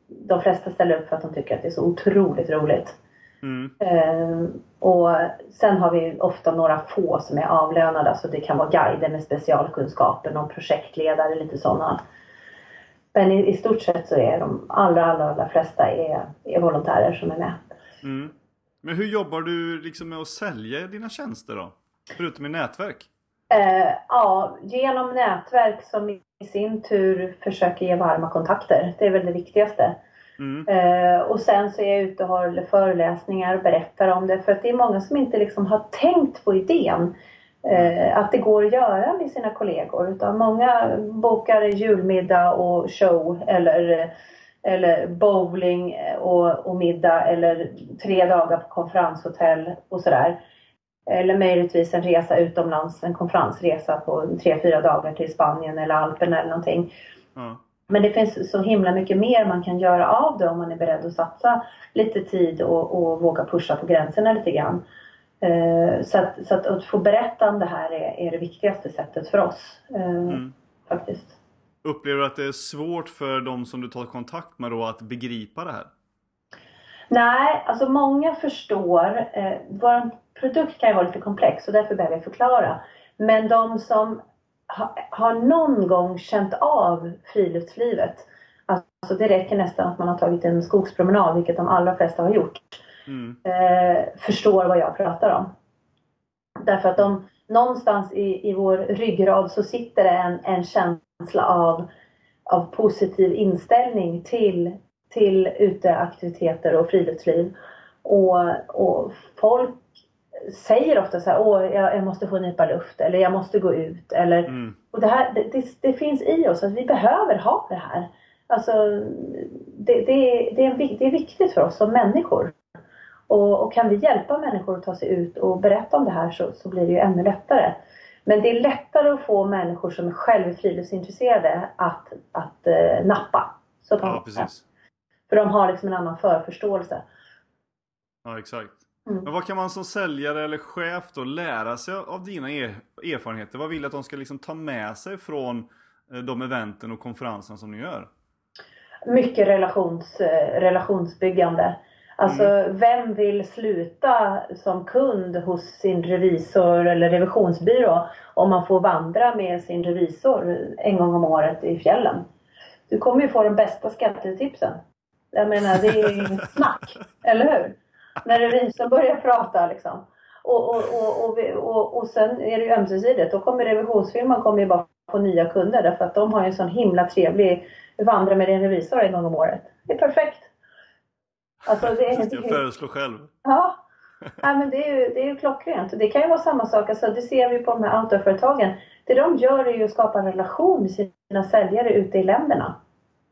de flesta ställer upp för att de tycker att det är så otroligt roligt. Mm. Eh, och sen har vi ofta några få som är avlönade, så det kan vara guider med specialkunskaper, någon projektledare, lite sådana. Men i, i, stort sett så är de allra, allra, allra flesta är, är volontärer som är med. Mm. Men hur jobbar du liksom med att sälja dina tjänster då? Förutom i nätverk? Eh, ja, genom nätverk som i sin tur försöker ge varma kontakter. Det är väl det viktigaste. Mm. Eh, och sen så är jag ute och håller föreläsningar och berättar om det. För att det är många som inte liksom har tänkt på idén. Eh, att det går att göra med sina kollegor. Utan många bokar julmiddag och show eller, eller bowling och, och middag eller tre dagar på konferenshotell och sådär. Eller möjligtvis en resa utomlands, en konferensresa på tre, fyra dagar till Spanien eller Alperna eller någonting. Mm. Men det finns så himla mycket mer man kan göra av det om man är beredd att satsa lite tid och, och våga pusha på gränserna lite grann. Eh, så, att, så att, att, få berätta om det här är, är det viktigaste sättet för oss. Eh, mm. Faktiskt. Upplever du att det är svårt för de som du tar kontakt med då att begripa det här? Nej, alltså många förstår. Eh, vår produkt kan ju vara lite komplex och därför behöver jag förklara. Men de som har någon gång känt av friluftslivet. Alltså det räcker nästan att man har tagit en skogspromenad, vilket de allra flesta har gjort. Mm. Eh, förstår vad jag pratar om. Därför att de, någonstans i, i vår ryggrad så sitter det en, en känsla av, av positiv inställning till, till uteaktiviteter och friluftsliv. Och, och folk säger ofta så här, åh jag, jag, måste få nypa luft eller jag måste gå ut eller mm. och det, här, det, det, det, finns i oss att vi behöver ha det här. Alltså det, det, det, är, det är viktigt för oss som människor. Och, och, kan vi hjälpa människor att ta sig ut och berätta om det här så, så blir det ju ännu lättare. Men det är lättare att få människor som är själv friluftsintresserade att, att uh, nappa. Så ja, precis. För de har liksom en annan förförståelse. Ja, exakt. Mm. Men vad kan man som säljare eller chef då lära sig av dina er erfarenheter? Vad vill du att de ska liksom ta med sig från eh, de eventen och konferenserna som ni gör? Mycket relations, eh, relationsbyggande. Alltså mm. vem vill sluta som kund hos sin revisor eller revisionsbyrå om man får vandra med sin revisor en gång om året i fjällen? Du kommer ju få de bästa skattetipsen. Jag menar, det är ju snack, eller hur? när revisorn börjar prata liksom. Och, och, och, och, och, sen är det ju ömsesidigt. Då kommer revisionsfirman kommer ju bara få nya kunder därför att de har ju en sån himla trevlig vandra med en revisor en gång om året. Det är perfekt. Alltså det är, jag föreslår själv. Ja. ja men det är ju, det är ju klockrent. Det kan ju vara samma sak, alltså, det ser vi på de här outdoorföretagen. Det de gör är ju att skapa en relation med sina säljare ute i länderna.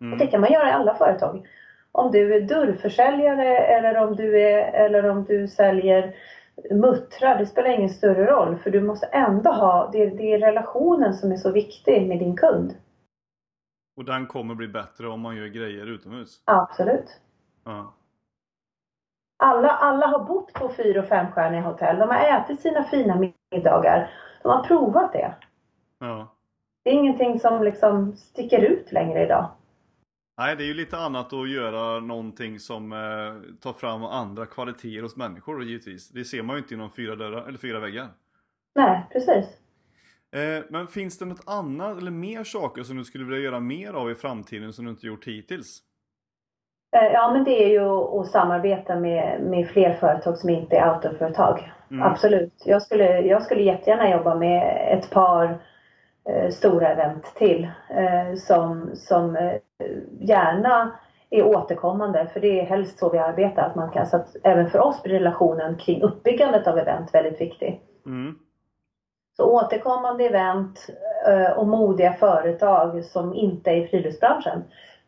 Mm. Och det kan man göra i alla företag om du är dörrförsäljare eller om du, är, eller om du säljer muttrar, det spelar ingen större roll för du måste ändå ha, det, det är relationen som är så viktig med din kund. Och den kommer bli bättre om man gör grejer utomhus? Absolut. Ja. Alla, alla har bott på fyra och femstjärniga hotell. De har ätit sina fina middagar. De har provat det. Ja. Det är ingenting som liksom sticker ut längre idag. Nej, det är ju lite annat att göra någonting som eh, tar fram andra kvaliteter hos människor givetvis. Det ser man ju inte inom fyra dörrar, eller fyra väggar. Nej, precis. Eh, men finns det något annat eller mer saker som du skulle vilja göra mer av i framtiden som du inte gjort hittills? Eh, ja, men det är ju att samarbeta med, med fler företag som inte är autoföretag. Mm. Absolut. Jag skulle, jag skulle jättegärna jobba med ett par eh, stora event till eh, som, som eh, gärna är återkommande för det är helst så vi arbetar. Att man kan, så att även för oss blir relationen kring uppbyggandet av event väldigt viktig. Mm. Så återkommande event eh, och modiga företag som inte är i friluftsbranschen.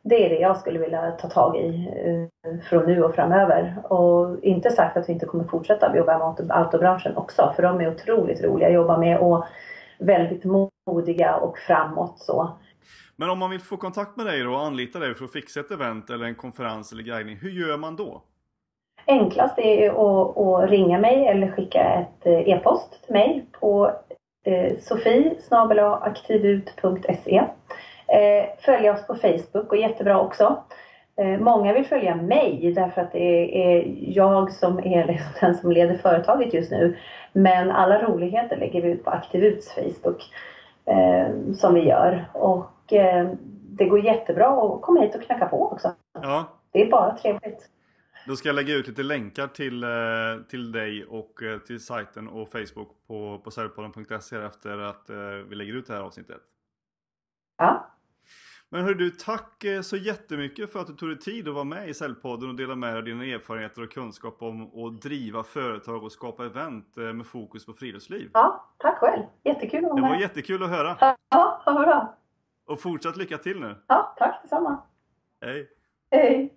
Det är det jag skulle vilja ta tag i eh, från nu och framöver. Och inte sagt att vi inte kommer fortsätta jobba med autobranschen också för de är otroligt roliga att jobba med och väldigt modiga och framåt så. Men om man vill få kontakt med dig då och anlita dig för att fixa ett event eller en konferens eller guidning, hur gör man då? Enklast är att, att ringa mig eller skicka ett eh, e-post till mig på eh, sofie aktivut.se eh, Följa oss på Facebook och jättebra också. Eh, många vill följa mig därför att det är jag som är den som leder företaget just nu. Men alla roligheter lägger vi ut på Aktivuts Facebook eh, som vi gör. Och det går jättebra att komma hit och knacka på också. Ja. Det är bara trevligt. Då ska jag lägga ut lite länkar till, till dig och till sajten och Facebook på, på efter att vi lägger ut det här avsnittet. Ja. Men hör du, tack så jättemycket för att du tog dig tid att vara med i Säljpodden och dela med dig av dina erfarenheter och kunskap om att driva företag och skapa event med fokus på friluftsliv. Ja, tack själv. Jättekul att vara med. Det var jättekul att höra. Ja, vad bra. Och fortsatt lycka till nu. Ja, tack detsamma. Hej. Hej.